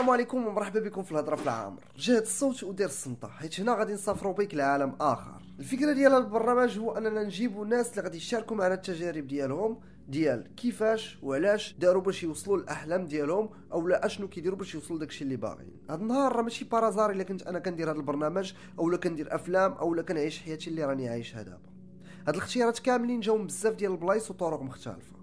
السلام عليكم ومرحبا بكم في الهضرة في العامر. جهد الصوت ودير الصمتة حيت هنا غادي نسافروا بك لعالم آخر. الفكرة ديال البرنامج هو أننا نجيبوا ناس اللي غادي يشاركوا معنا التجارب ديالهم ديال كيفاش وعلاش داروا باش يوصلوا للأحلام ديالهم أو لا أشنو كيديروا باش يوصلوا داكشي اللي باغيين. هذا النهار راه ماشي بارازار إلا كنت أنا كندير هذا البرنامج أو لا كندير أفلام أو لا كنعيش حياتي اللي راني عايشها دابا. هاد الاختيارات كاملين جاو من بزاف ديال البلايص وطرق مختلفة.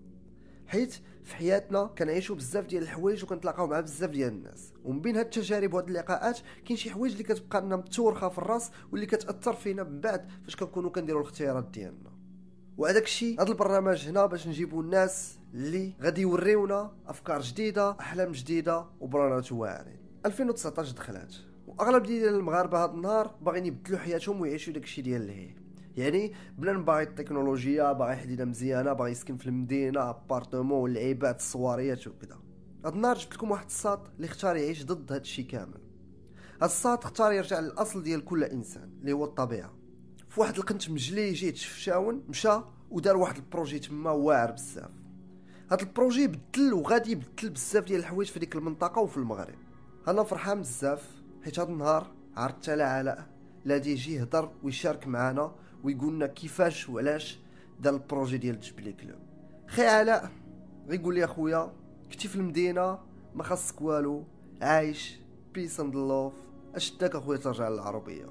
حيت في حياتنا كنعيشوا بزاف ديال الحوايج وكنتلاقاو مع بزاف ديال الناس. ومن بين هاد التجارب وهاد اللقاءات كاين شي حوايج اللي كتبقى لنا متورخة في الرأس واللي كتأثر فينا من بعد فاش كنكونوا كنديروا الاختيارات ديالنا. وهذاك الشيء هذا البرنامج هنا باش نجيبوا الناس اللي غادي يوريونا أفكار جديدة أحلام جديدة وبرانات واعرين 2019 دخلات. وأغلب ديال المغاربة هذا النهار باغيين يبدلوا حياتهم ويعيشوا داكشي ديال اللي يعني بلا باغي التكنولوجيا باغي حديدة مزيانة باغي يسكن في المدينة appartement واللعيبات الصواريات وكذا هاد النهار جبت لكم واحد الساط اللي اختار يعيش ضد هاد الشيء كامل. هاد الساط اختار يرجع للأصل ديال كل إنسان اللي هو الطبيعة. في واحد القنت مجلي جيهة شفشاون مشى ودار واحد ال projet تما واعر بزاف. هاد ال projet بدل وغادي يبدل بزاف ديال الحوايج في ديك المنطقة وفي المغرب. أنا فرحان بزاف حيت هاد النهار عرضت على علاء لا يجي يهضر ويشارك معنا ويقول لنا كيفاش وعلاش دار ال projet ديال جبلي كلوب خي علاء غيقول لي أخويا كنتي في المدينة ما خاصك والو عايش peace and love أش داك أخويا ترجع للعروبية؟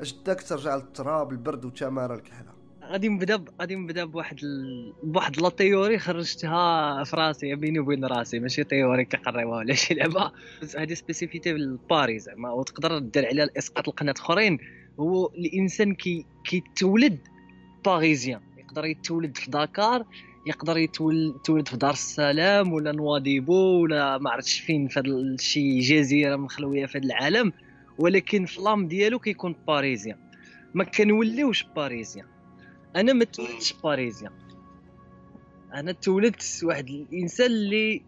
أش داك ترجع للتراب البرد وتماره الكحله غادي نبدا غادي نبدا بواحد ال... بواحد la théorie خرجتها في راسي بيني وبين راسي. ماشي théorie كقريوها ولا شي لعبة. هذه spécificité ل Paris زعما وتقدر دير عليها الإسقاط لقنات أخرين. هو الإنسان كي كيتولد parisien. يقدر يتولد في داكار يقدر يتولد في دار السلام ولا نواديبو ولا ما عرفتش فين في شي جزيرة مخلوية في العالم. ولكن ف l'âme ديالو كيكون parisien. ما كنوليوش parisien. أنا ما تولدتش parisien. أنا تولدت واحد الإنسان اللي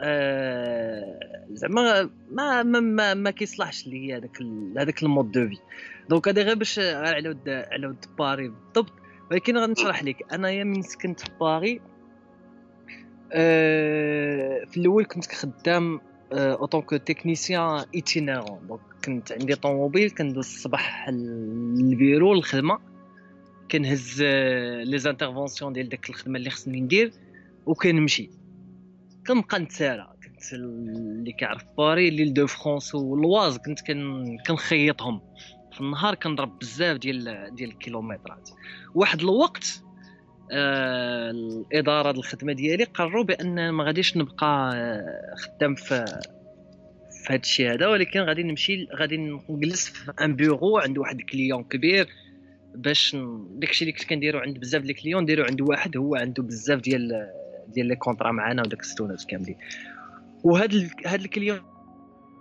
آه زعما ما ما ما, ما كيصلحش لي هذاك هذاك ال mode de vie. donc هذا غير باش على ود على ود باري بالضبط ولكن غنشرح لك. انايا من سكنت في باري آه في الأول كنت خدام en tant que technicien itinérant donc كنت عندي طوموبيل كندوز الصباح للبيرو الخدمه كنهز les interventions ديال داك الخدمة اللي خصني ندير وكنمشي. كنبقى نتسارى. كنت اللي كيعرف باري l'Île-de-France و l'Oise كنت كنخيطهم. في النهار كنضرب بزاف ديال ديال الكيلومترات. واحد الوقت آه الإدارة ديال الخدمة ديالي قرروا بأن ما غاديش نبقى آه خدام في في هذا الشيء هذا ولكن غادي نمشي غادي نجلس في un bureau عند واحد ال client كبير باش داكشي اللي كنت كنديرو عند بزاف ديال ال clients نديرو عند واحد هو عنده بزاف ديال ديال les contrats معانا وداك الستونات كاملين. وهذا هذا ال client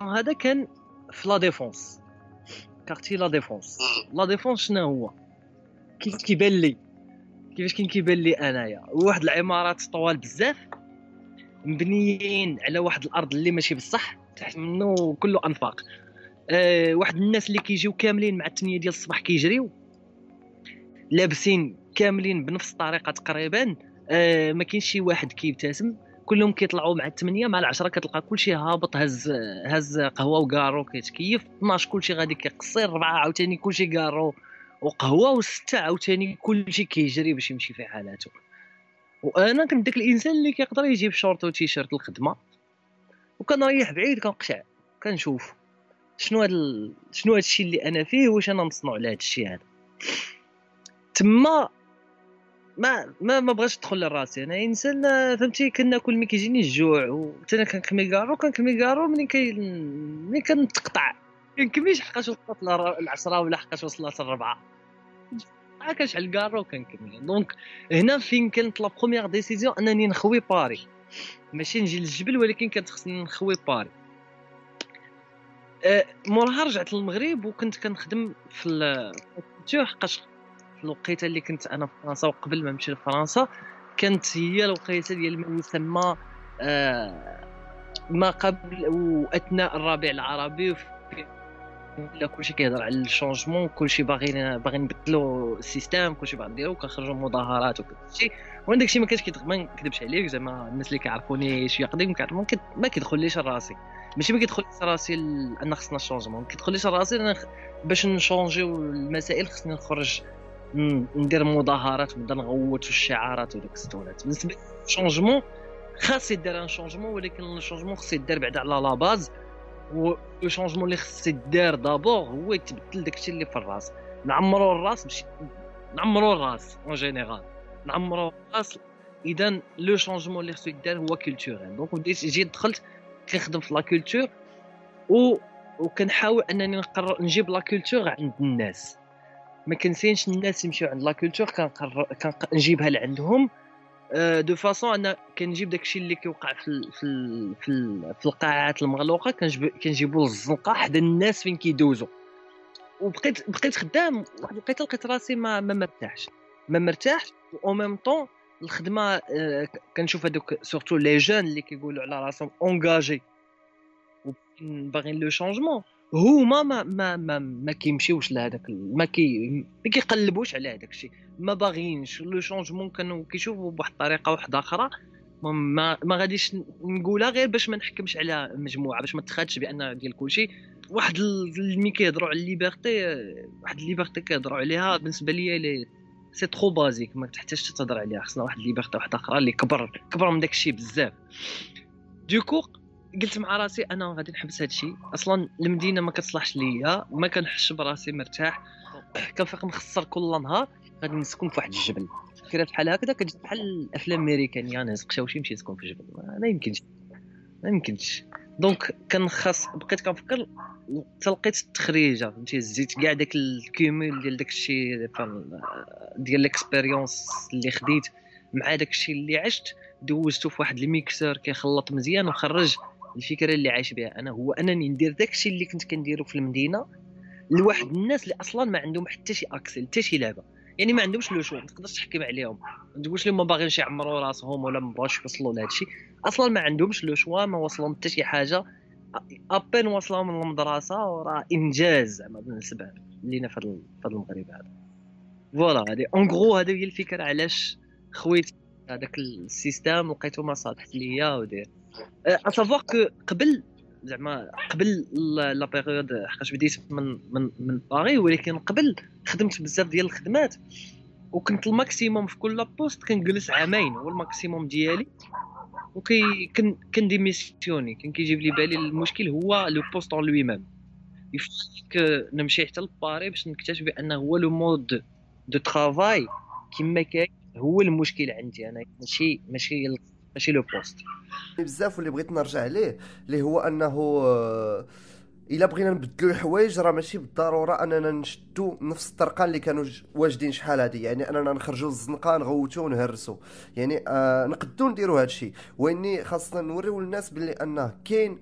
هذا كان في La Défense. quartier La Défense La Défense شنو هو؟ كيف كيبان لي. كيفاش كاين كيبان لي أنايا؟ واحد العمارات طوال بزاف مبنيين على واحد الأرض اللي ماشي بصح تحت منه كله أنفاق. أه واحد الناس اللي كيجيو كاملين مع الثمانية ديال الصباح كيجريو. لابسين كاملين بنفس الطريقة تقريبا. أه ما كاينش شي واحد كيبتسم. كلهم كيطلعوا مع الثمانية مع العشرة كتلقى كلشي هابط هز هز قهوة وكارو كيتكيف. 12 كلشي غادي كيقصير ربعة عاوتاني كلشي كارو وقهوة وستة عاوتاني كلشي كيجري باش يمشي في حالاته. وأنا كنت داك الإنسان اللي كيقدر يجيب شورت وتيشيرت الخدمة وكنريح بعيد كنقشع كنشوف شنو هاد. شنو هاد الشيء اللي أنا فيه واش أنا مصنوع لهاد الشيء هذا. تما ما ما ما بغاش تدخل لراسي. أنا إنسان فهمتي؟ كناكل ملي كيجيني الجوع وحتى أنا كنكمي كارو كنكمي كارو ملي كي ملي كنتقطع. كنكميش حقاش وصلت العشرة ولا حقاش وصلت الربعة كنشعل كارو كنكمي donc هنا فين كانت la première décision أنني نخوي باري. ماشي نجي للجبل ولكن كانت خصني نخوي باري. أه موراها رجعت للمغرب وكنت كنخدم في التو حقاش الوقيته اللي كنت أنا في فرنسا وقبل ما نمشي لفرنسا كانت هي الوقيته ديال ما يسمى آه ما قبل واثناء الربيع العربي لا كلشي كيهضر على ال changement كلشي باغي باغي نبدلو ال système كلشي باغي نديرو كنخرجوا مظاهرات وكلشي وأنا داكشي ما كانش ما نكذبش عليك زعما الناس اللي كيعرفوني شي قديم كيعرفون ما كيدخليش لراسي ماشي ما كيدخلش راسي أن خصنا changement كيدخلش راسي أنا باش نشونجيو المسائل خصني نخرج ندير مظاهرات نبدا نغوت الشعارات وديك السطونات بالنسبة لل changement خاص يدير un changement ولكن ال changement خص يدير بعدا على la base و changement اللي خص يدار d'abord هو يتبدل داكشي اللي في الراس. نعمرو الراس باش نعمرو الراس en général نعمرو الراس اذا le changement اللي خصو يدار هو culturel donc بديت جيت دخلت كنخدم في la culture و وكنحاول أنني نقرر نجيب la culture عند الناس. ما كنتسناش الناس يمشيو عند la culture كنجيبها لعندهم. de façon أنا كنجيب داكشي اللي كيوقع في في في, في القاعات المغلوقة كنجيبو للزنقه حدا الناس فين كيدوزو. وبقيت بقيت خدام واحد الوقيته لقيت راسي ما ما مرتاحش. ما مرتاحش au même temps الخدمة كنشوف هذوك surtout les gens اللي كيقولوا على راسهم engagés باغيين le changement هما ما ما ما, ما كيمشيوش لهذاك ما كي ما كيقلبوش على هذاك الشيء. ما باغيينش. le changement كانوا كيشوفوا بواحد الطريقة واحدة أخرى. ما ما غاديش نقولها غير باش ما نحكمش على مجموعة باش ما تخادش بأن ديال كلشي. واحد ملي كيهضروا على ال liberté واحد ال liberté كيهضروا عليها بالنسبة لي c'est trop basique ما تحتاجش تهضر عليها. خصنا واحد ال liberté واحدة أخرى اللي كبر كبر من داك الشيء بزاف du coup قلت مع راسي أنا غادي نحبس هذا الشيء. أصلا المدينة ما كتصلحش ليا ما كنحش براسي مرتاح. كنفيق نخسر كل نهار غادي نسكن في واحد الجبل. فكره بحال هكذا كتجي بحال الافلام الامريكانيه نهز قشاوشي يمشي يسكن في الجبل ما يمكنش. ما يمكنش. donc كان خاص بقيت كنفكر تلقيت التخريجة فهمتي؟ زيت كاع داك ال cumul ديال داك الشيء ديال l'expérience اللي خديت مع داك الشيء اللي عشت دوزته في واحد ال mixeur كيخلط مزيان وخرج الفكرة اللي عايش بها أنا هو أنني ندير داك الشيء اللي كنت كنديرو في المدينة لواحد الناس اللي أصلا ما عندهم حتى شي accès حتى شي لعبة. يعني ما عندهمش le choix ما تقدرش تحكم عليهم. ما تقولش لهم ما باغينش يعمروا راسهم ولا ما بغاوش يوصلوا لهذا الشيء أصلا ما عندهمش le choix ما وصلهم حتى شي حاجة. eh bien وصلهم من المدرسة وراه إنجاز زعما بالنسبة لينا في هذا المغرب هذا. voilà هذه en gros هذه هي الفكرة علاش خويت هذاك ال système لقيتو ما صالحت ليا ودير. à savoir que قبل زعما قبل la période حقاش بديت من من من باري ولكن قبل خدمت بزاف ديال الخدمات وكنت ال maximum في كل poste كنجلس عامين هو ال maximum ديالي وكي كن كن démissionner كان كيجيب لي بالي المشكل هو le poste en lui-même يفك نمشي حتى لباري باش نكتشف بان هو le mode de travail كما كاين هو المشكل عندي أنا. ماشي ماشي ماشي le poste. بزاف واللي بغيت نرجع عليه اللي هو أنه آه، إلا بغينا نبدلو الحوايج راه ماشي بالضرورة أننا نشدو نفس الطرقة اللي كانوا واجدين شحال هادي. يعني أننا نخرجوا للزنقة نغوتو ونهرسو يعني آه نقدو نديرو هادشي. وإني خاصنا نوريو للناس باللي أنه كاين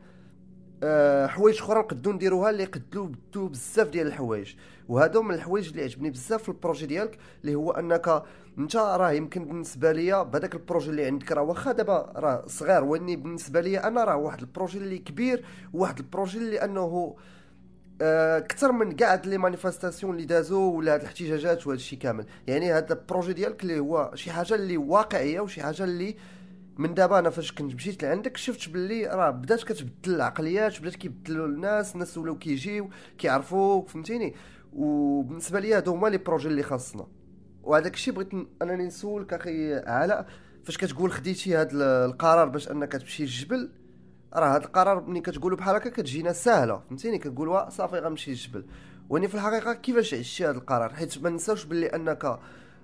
حوايج أخرى نقدو نديروها اللي يقدلو بدو بزاف ديال الحوايج. وهادو من الحوايج اللي عجبني بزاف في ال projet ديالك اللي هو أنك انت راه يمكن بالنسبة ليا بهذاك ال projet اللي عندك راه واخا دابا راه صغير واني بالنسبة ليا أنا راه واحد ال projet اللي كبير وواحد ال projet اللي أنه آه كثر من كاع les manifestations اللي دازو ولا هاد الاحتجاجات وهذا كامل. يعني هذا ال projet ديالك اللي هو شي حاجة اللي واقعية وشي حاجة اللي من دابا أنا فاش كنت مشيت لعندك شفت باللي راه بدات كتبدل العقليات بدات كيبدلوا الناس الناس ولاو كيجيو كيعرفوك فهمتيني؟ وبالنسبة لي هادو هما لي بروجي اللي خاصنا. وهذاك الشيء بغيت أنني نسولك أخي علاء فاش كتقول خديتي هذا القرار باش أنك تمشي للجبل راه هذا القرار ملي كتقولوا بحال هكا كتجينا ساهلة فهمتيني؟ كتقول صافي غنمشي للجبل. وأني في الحقيقة كيفاش عشتي هذا القرار؟ حيت ما نساوش باللي أنك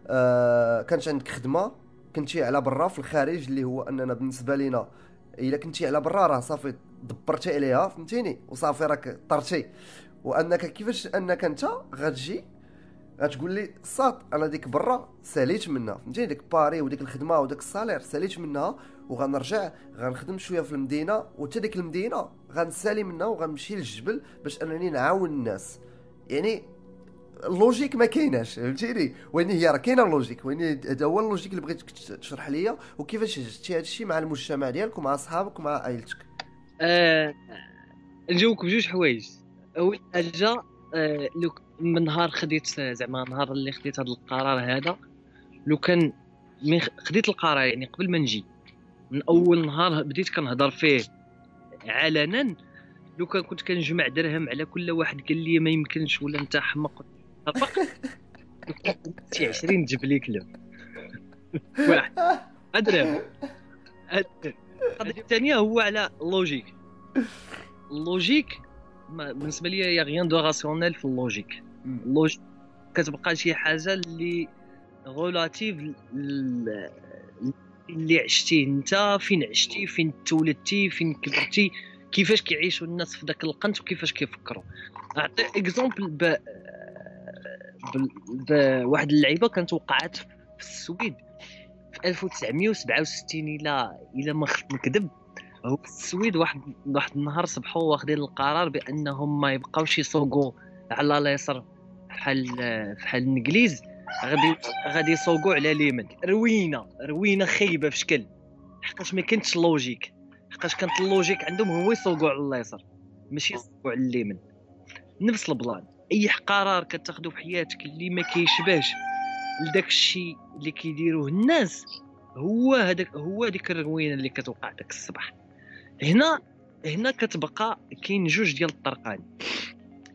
آه كانت عندك خدمة كنتي على برا في الخارج اللي هو أننا بالنسبة لينا إلا كنتي على برا راه صافي دبرتي عليها فهمتيني؟ وصافي راك طرتي. وأنك كيفاش أنك أنت غتجي غتقول لي سات أنا ديك برا ساليت منها. فهمتيني؟ ديك باري وديك الخدمة وديك ال salaire ساليت منها وغنرجع غنخدم شوية في المدينة وحتى ديك المدينة غنسالي منها وغنمشي للجبل باش أنني نعاون الناس. يعني ال logique ما كايناش فهمتيني؟ وين هي راه كاينة ال logique وين هذا هو ال logique اللي بغيتك تشرح ليا وكيفاش شفتي هذا الشيء مع المجتمع ديالك ومع أصحابك ومع عائلتك؟ أه نجاوبك بجوج حوايج. أول حاجة أه لو من نهار خديت زعما نهار اللي خديت هذا القرار هذا لو كان خديت القرار يعني قبل ما نجي من أول نهار بديت كنهضر فيه علنا لو كان كنت كنجمع درهم على كل واحد قال لي ما يمكنش ولا أنت حمق طبق شي 20 تجيب لي كلب. واحد. أدري. القضية الثانية هو على اللوجيك اللوجيك بالنسبة لي يا غيان دو راسيونيل في اللوجيك اللوجيك كتبقى شي حاجة اللي relative اللي عشتيه أنت فين عشتي فين تولدتي فين كبرتي كيفاش كيعيشوا الناس في ذاك القنت وكيفاش كيفكروا. أعطي exemple ب... بواحد اللعيبة كانت وقعت في السويد. في 1967 إلى إلى ما نكذب هو السويد واحد واحد النهار صبحوا واخدين القرار بأنهم ما يبقاوش يسوقوا على اليسر بحال بحال الإنجليز. غادي غادي يسوقوا على اليمين روينة. روينة خايبة في شكل حقاش ما كانتش logique حقاش كانت ال logique عندهم هو يسوقوا على اليسار. ماشي يسوقوا على اليمين نفس ال plan. أي قرار كتاخذو في حياتك اللي ما كيشبهش لداك الشيء اللي كيديروه الناس هو هذاك هو ديك الروينه اللي كتوقع داك الصباح. هنا هنا كتبقى كاين جوج ديال الطرقان.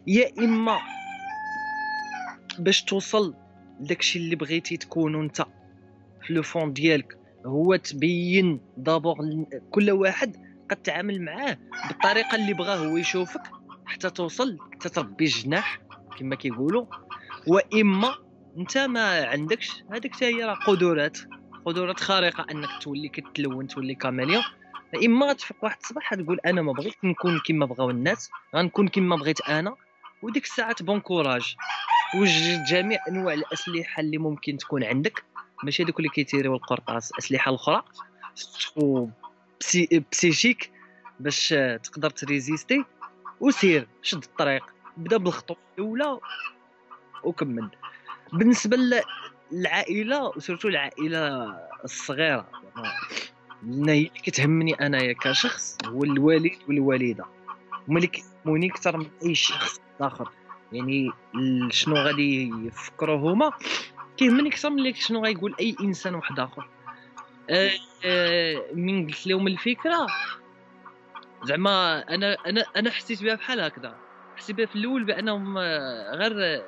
يا إما باش توصل داكشي اللي بغيتي تكون أنت في le fond ديالك هو تبين d'abord كل واحد قد تعامل معاه بالطريقة اللي بغاه هو يشوفك حتى توصل تتربي الجناح كما كيقولوا. وإما أنت ما عندكش هذيك هي راه قدرات قدرات خارقة أنك تولي كتلون تولي caméléon. إما تفيق واحد الصباح تقول أنا ما بغيت نكون كما بغاو الناس غنكون كما بغيت أنا وديك الساعة bon courage. وجد جميع أنواع الأسلحة اللي ممكن تكون عندك. ماشي هذوك اللي كيتيريو القرطاس أسلحة الأخرى. بسيشيك باش تقدر تريزيستي. وسير شد الطريق. بدا بالخطوة الأولى وكمل. بالنسبة للعائلة وسورتو العائلة الصغيرة اللي هي كتهمني أنايا كشخص هو الوالد والوالدة. هما اللي كيهموني أكثر من أي شخص آخر. يعني شنو غادي يفكروا هما؟ كيهمني أكثر من اللي شنو غايقول أي إنسان واحد آخر. أه أه من قلت لهم الفكرة زعما أنا أنا أنا حسيت بها بحال هكذا. حسيت بها في الأول بأنهم آه، غير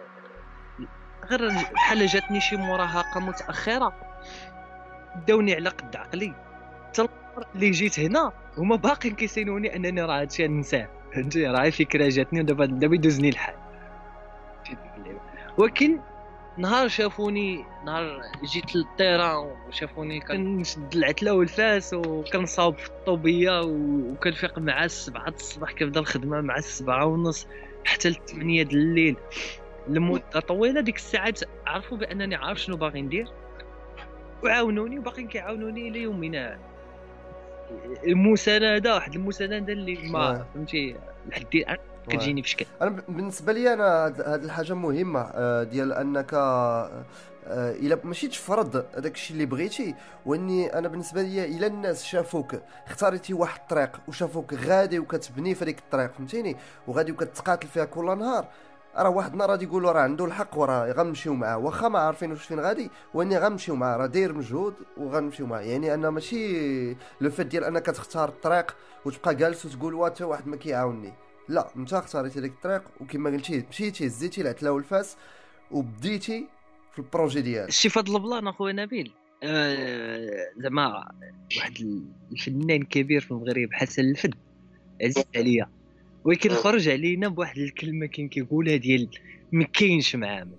غير بحال جاتني شي مراهقه متأخرة. داوني على قد عقلي. حتى اللي جيت هنا هما باقيين كيسينوني أنني راه هادشي ننساه فهمتي راه فكرة جاتني ودابا دابا يدوزني الحال. ولكن نهار شافوني نهار جيت للطيران وشافوني كنشد العتلة والفاس وكنصاوب في الطوبية وكنفيق مع السبعة الصباح كنبدا الخدمة مع السبعة ونص حتى الثمانية د الليل. لمده طويلة ديك الساعات عرفوا بأنني عارف شنو باغي ندير. وعاونوني وباقيين كيعاونوني إلى يومنا. المساندة واحد المساندة اللي ما فهمتي لحد الآن كتجيني في شكل أنا بالنسبة لي أنا هذه الحاجة مهمة آه، ديال أنك آه، إلا ماشي تفرض هذاك الشيء اللي بغيتي وإني أنا بالنسبة لي إلا الناس شافوك اختاريتي واحد الطريق وشافوك غادي وكتبني في هذيك الطريق فهمتيني؟ وغادي وكتقاتل فيها كل نهار. راه واحد النهار غادي يقولوا راه عنده الحق وراه غنمشيو معاه واخا ما عارفين واش فين غادي وإني غنمشيو معاه راه داير مجهود وغنمشيو معاه. يعني أنا ماشي لو فات ديال أنك تختار الطريق وتبقى جالس وتقول وا حتى واحد ما كيعاونني. لا انت اختاريتي ديك الطريق وكما قلتي مشيتي زيتي العتله والفاس وبديتي في ال projet ديالك. شي فهاد ال plan أخويا نبيل. آه زعما واحد الفنان كبير في المغرب حسن الفد عزيز عليا. ولكن خرج علينا بواحد الكلمة كان كيقولها ديال ما كاينش معامل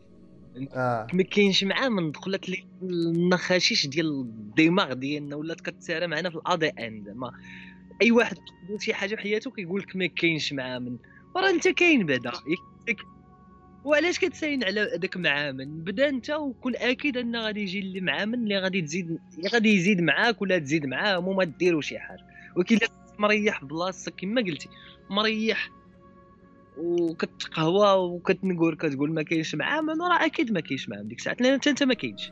آه. ما كاينش معامل دخلت لي النخاشيش ديال الدماغ ديالنا ولات كتسارى معنا في ال ADN زعما. أي واحد يقول شي حاجة في حياته كيقول لك ما كاينش معامل وراه أنت كاين بعدا. وعلاش كتساين على داك معامل بدا أنت وكون أكيد أن غادي يجي اللي معامل اللي غادي تزيد غادي يزيد معاك ولا تزيد معاه وما ديروا شي حاجة. ولكن مريح بلاصتك كما قلتي مريح. وكتقهوى وكتنقر كتقول ما كاينش معامل راه أكيد ما كاينش معامل ديك الساعة انت أنت ما كاينش.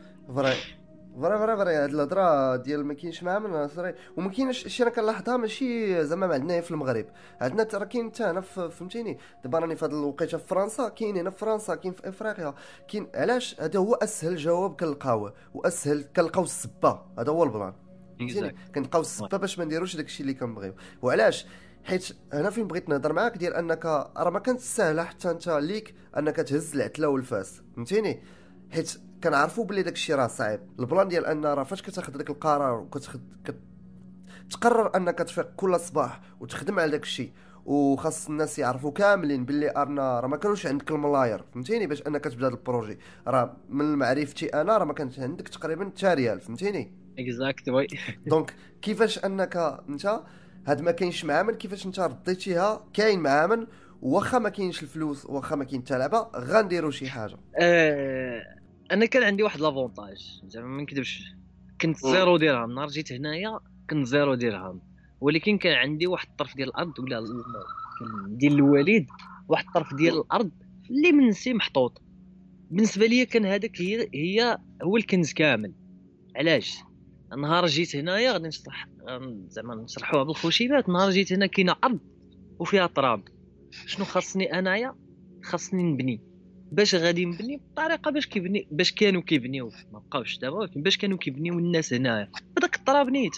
vrai vrai vrai. هاد الهضرة ديال ما كاينش معامل vrai وما كاينش شي أنا كنلاحظها ماشي زعما عندنا في المغرب. عندنا راه كاين حتى هنا فهمتيني؟ دابا راني في هاد الوقيتة في فرنسا كاين هنا في فرنسا كاين في إفريقيا. كاين علاش؟ هذا هو أسهل جواب كنلقاوه وأسهل كنلقاو السبة. هذا هو ال plan. كنلقاو السبة باش ما نديروش داكشي اللي كنبغيو. وعلاش؟ حيت هنا فين بغيت نهضر معاك؟ ديال أنك راه ما كانت سهلة حتى أنت ليك أنك تهز العتلة والفاس. فهمتيني؟ حيت كنعرفوا بلي داك الشيء راه صعيب. ال plan ديال أن راه فاش كتاخذ داك القرار وكتاخذ كت... تقرر انك تفيق كل صباح وتخدم على داك الشيء وخاص الناس يعرفوا كاملين باللي أرنا راه ما كانوش عندك الملاير فهمتيني؟ باش أنك تبدأ ال projet. راه من معرفتي أنا راه ما كانش عندك تقريبا حتى ريال. فهمتيني؟ exact oui. donc كيفاش أنك أنت هاد ما كاينش معامل كيفاش أنت رديتيها؟ كاين معامل واخا ما كاينش الفلوس واخا ما كاين حتى لعبة غنديروا شي حاجة. آه أنا كان عندي واحد l'avantage. زعما ما نكذبش. كنت زيرو درهم. نهار جيت هنايا كنت zéro درهم. ولكن كان عندي واحد الطرف ديال الأرض ولا ديال الوالد واحد الطرف ديال الأرض اللي من نسي محطوط. بالنسبة لي كان هذاك هي هي هو الكنز كامل. علاش؟ نهار جيت هنايا غادي نشرح زعما نشرحوها بالخوشيبات نهار جيت هنا كاينة أرض وفيها تراب. شنو خاصني أنايا؟ خاصني نبني. باش غادي نبني بطريقة باش كيبني باش كانوا كيبنيو ما بقاوش دابا ولكن باش كانوا كيبنيو الناس هنايا بداك التراب نيت.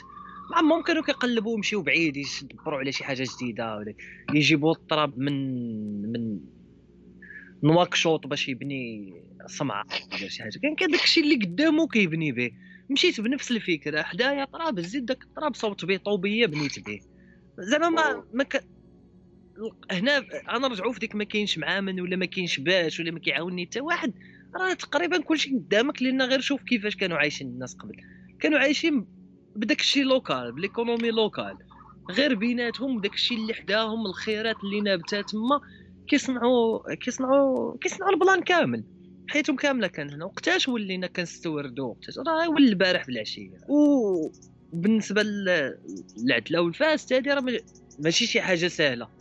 ما عمرهم كانوا كيقلبوا يمشيو بعيد يدبروا على شي حاجة جديدة ولا يجيبوا التراب من من نواكشوط باش يبني صمعه ولا شي حاجة. كان كان داكشي اللي قدامه كيبني به. مشيت بنفس الفكرة. حدايا تراب زيد داك التراب صاوبت به طوبية بنيت به. زعما ما ما ك... هنا أنا رجعوا في ديك ما كاينش معامن ولا ما كاينش باش ولا ما كيعاونني حتى واحد. راه تقريبا كلشي قدامك لأن غير شوف كيفاش كانوا عايشين الناس قبل. كانوا عايشين بداك الشيء local بال économie locale غير بيناتهم داك الشيء اللي حداهم الخيرات اللي نابتة تما كيصنعوا كيصنعوا كيصنعوا ال plan كامل. حياتهم كاملة كان هنا. وقتاش ولينا كنستوردو؟ وقتاش؟ راه ولي البارح في العشية. وبالنسبه للعدلة والفاس هذه راه ماشي شي حاجة سهلة.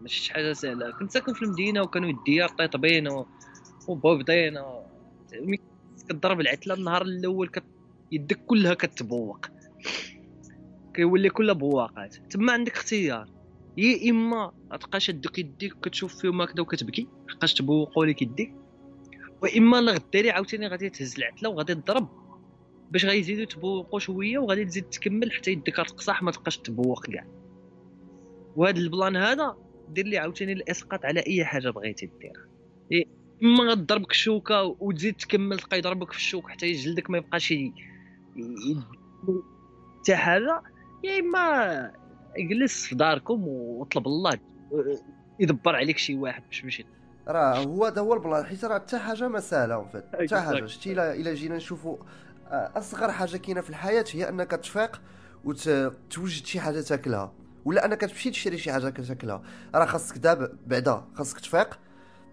ماشي شي حاجة سهلة. كنت ساكن في المدينة وكانوا يديار طيطبين وبوبدين و... كضرب العتلة النهار الأول كت... يدك كلها كتبوق. كيولي كلها بواقات. تما عندك اختيار. يا إما تبقى شادك يديك وكتشوف فيهم هكذا وكتبكي حقاش تبوقوا لك يديك. وإما لا غداري عاوتاني غادي تهز العتلة وغادي تضرب. باش غيزيدوا يتبوقوا شوية وغادي تزيد تكمل حتى يدك تقصح ما تبقاش تبوق كاع. وهذا ال plan هذا دير لي عاوتاني الاسقاط على اي حاجة بغيتي ديرها إما غضربك الشوكة وتزيد تكمل تبقى يضربك في الشوك حتى جلدك ما يبقاش حتى حاجة يا إما اجلس في داركم وطلب الله يدبر عليك شي واحد باش تمشي راه هو هذا هو ال plan حيت راه حتى حاجة ما سهله فيت حتى حاجة شتي الا جينا نشوفوا آه، أصغر حاجة كاينة في الحياة هي أنك تفيق وتوجد شي حاجة تاكلها. ولا انك تمشي تشري شي حاجة تاكلها راه خاصك دابا بعدا خاصك تفيق.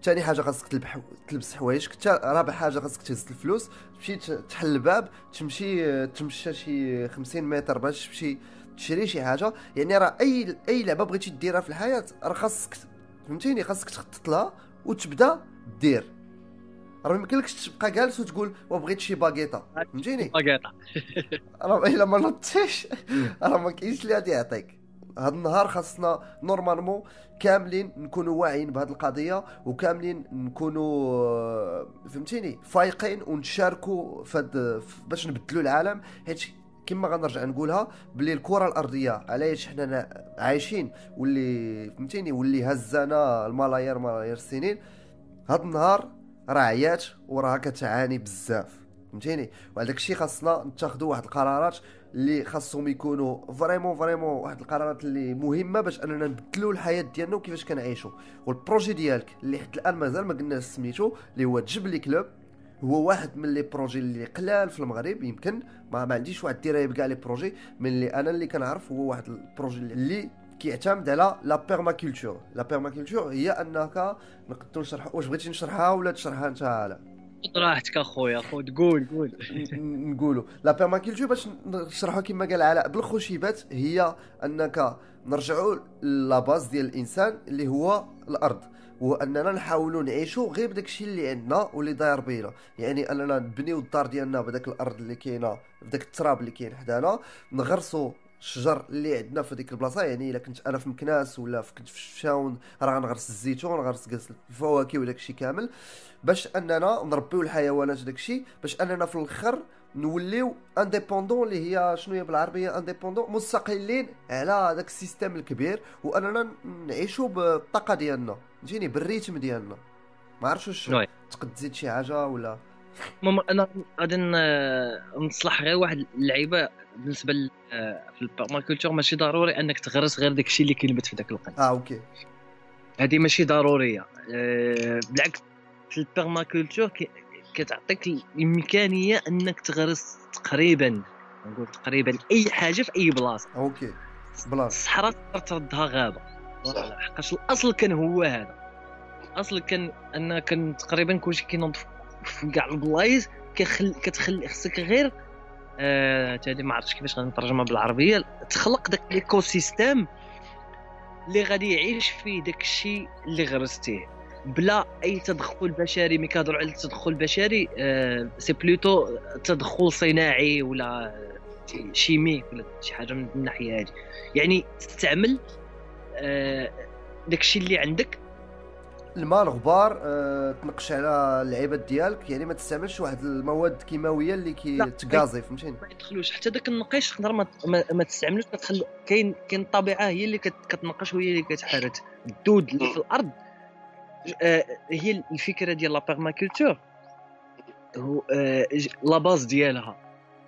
ثاني حاجة خاصك تلبح تلبس حوايجك. حتى رابع حاجة خاصك تهز الفلوس. تمشي تحل الباب. تمشي تمشى شي 50 متر باش تمشي تشري شي حاجة. يعني راه أي أي لعبة بغيتي ديرها في الحياة راه خاصك فهمتيني؟ خاصك تخطط لها وتبدأ دير. راه ما يمكنلكش تبقى جالس وتقول وبغيت شي باكيطه فهمتيني؟ باكيطه راه إلا ما نضتيش راه ما كاينش اللي غادي يعطيك. هذا النهار خاصنا normalement كاملين نكونوا واعيين بهذه القضية وكاملين نكونوا آه، فهمتيني؟ فايقين ونشاركوا فد باش نبدلوا العالم. حيت كما غنرجع نقولها بلي الكرة الأرضية علاش حنا عايشين واللي فهمتيني؟ واللي هزانا الملايير ملايير السنين هذا النهار راه عيات وراها كتعاني بزاف فهمتيني؟ وعلى داكشي خاصنا نتخذوا واحد القرارات اللي خاصهم يكونوا vraiment vraiment واحد القرارات اللي مهمة باش أننا نبدلوا الحياة ديالنا وكيفاش كنعيشوا وال projet ديالك اللي حتى الآن مازال ما قلناش سميتو اللي هو جبلي كلوب هو واحد من les projets اللي قلال في المغرب يمكن. ما, ما عنديش واحد الدراية بكاع les projets من اللي أنا اللي كنعرف هو واحد ال projet اللي كيعتمد على la permaculture la permaculture هي أنك نقدروا نشرح واش بغيتي نشرحها ولا تشرحها أنت راحتك أخويا خو تقول قول. نقولوا. la permaculture باش نشرحوا كما قال علاء بالخشيبات هي أنك نرجعوا la base ديال الإنسان اللي هو الأرض وأننا نحاولوا نعيشوا غير بداك الشيء اللي عندنا واللي داير بينا. يعني أننا نبنيو الدار ديالنا بداك الأرض اللي كاينة بداك التراب اللي كاين حدانا نغرسوا الشجر اللي عندنا في ديك البلاصة يعني إلا كنت أنا في مكناس ولا كنت في الشاون راه غنغرس الزيتون غنغرس الفواكه وداك الشيء كامل. باش أننا نربيو الحيوانات داك الشيء باش أننا في الأخر نوليو indépendants اللي هي شنو هي بالعربية؟ indépendants مستقلين على داك ال système الكبير وأننا نعيشوا بالطاقة ديالنا. فهمتيني؟ بال rythme ديالنا. ما عرفتش واش. تقد تزيد شي حاجة ولا؟ ما, ما أنا غادي نصلح غير واحد اللعيبة بالنسبة ل- في ال permaculture ماشي ضروري أنك تغرس غير داكشي اللي كينبت في داك القن آه OK. هذه ماشي ضرورية. آه، بالعكس في ال permaculture كتعطيك الإمكانية أنك تغرس تقريبا نقول تقريبا أي حاجة في أي بلاصة. OK. بلاصة الصحراء تقدر تردها غابة. حقاش الأصل كان هو هذا. الأصل كان أن كان تقريبا كلشي كينوض في كاع البلايص كيخل كتخلي خصك غير آه هذه ما عرفتش كيفاش غنترجمها بالعربية. تخلق داك l'écosystème اللي غادي يعيش فيه داك الشيء اللي غرستيه. بلا أي تدخل بشري ملي كنهضروا على التدخل البشري آه c'est plutôt تدخل صناعي ولا chimique ولا شي حاجة من الناحية هذه يعني تستعمل آه الشيء اللي عندك الماء الغبار آه، تنقش على اللعيبات ديالك يعني ما تستعملش واحد المواد الكيماويه اللي لا. كيتغازي فهمتيني؟ ما يدخلوش. حتى داك النقيش تقدر ما, ما, ما تستعملوش كتخلي كاين كاين الطبيعه هي اللي كت كتنقش وهي اللي كتحرت الدود اللي في الأرض آه هي الفكرة ديال la permaculture هو آه la base ديالها.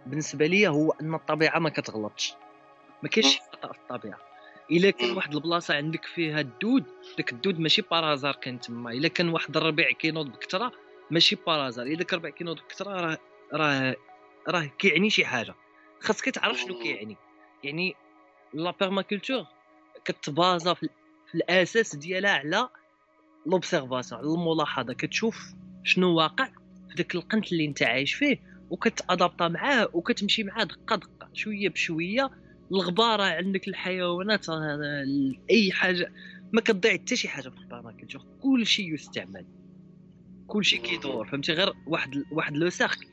بالنسبة لي هو أن الطبيعة ما كتغلطش. ما كاينش خطأ في الطبيعة. الا كان واحد البلاصة عندك فيها الدود داك الدود ماشي par hasard كان تما. الا كان واحد الربيع كينوض بكثره ماشي par hasard. الا داك الربيع كينوض بكثره راه راه راه كيعني شي حاجة. خاصك تعرف شنو كيعني. يعني la permaculture كتبازا في, في الأساس ديالها على L'observation على الملاحظة. كتشوف شنو واقع في داك القنت اللي انت عايش فيه وكت adapter معاه وكتمشي معاه دقة دقة شوية بشوية. الغبارة عندك الحيوانات أي حاجة ما كتضيع حتى شي حاجة في ال permaculture كل شيء يستعمل. كل شيء كيدور فهمتي؟ غير واحد واحد le cercle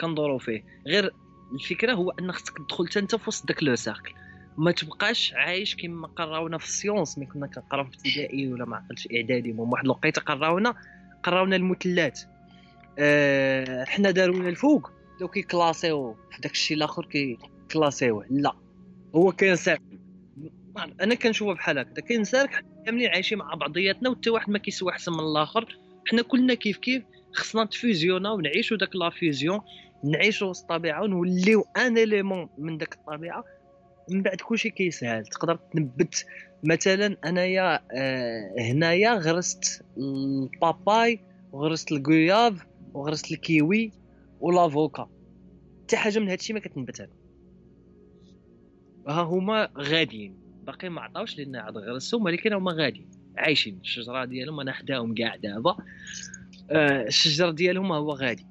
كندورو فيه. غير الفكرة هو أن خصك تدخل حتى أنت في وسط داك le cercle ما تبقاش عايش كما قراونا في ال sciences ملي كنا كنقراو في ابتدائي ولا ما عقلتش إعدادي المهم واحد الوقيته قراونا قراونا المثلثات أه حنا دارونا الفوق بداو كي classer و في داك الشيء الآخر كي classer وه. لا. هو كان ساكن. أنا كنشوفها بحال هكذا كاين cercle حنا كاملين عايشين مع بعضياتنا وحتى واحد ما كيسوى أحسن من الآخر. حنا كلنا كيف كيف خصنا نت visionner ونعيشوا داك la vision نعيشوا وسط الطبيعه ونوليو un élément من داك الطبيعة. من بعد كلشي كيسهل تقدر تنبت مثلا أنايا آه هنايا غرست ال papaye وغرست ال goyave وغرست الكيوي وال avocat. حتى حاجة من هادشي ما كتنبت ها هما غاديين. باقي ما عطاوش لنا عاد غرسهم ولكن هما غاديين. عايشين. الشجرة ديالهم أنا حداهم كاع دابا. آه الشجر ديالهم هو غادي.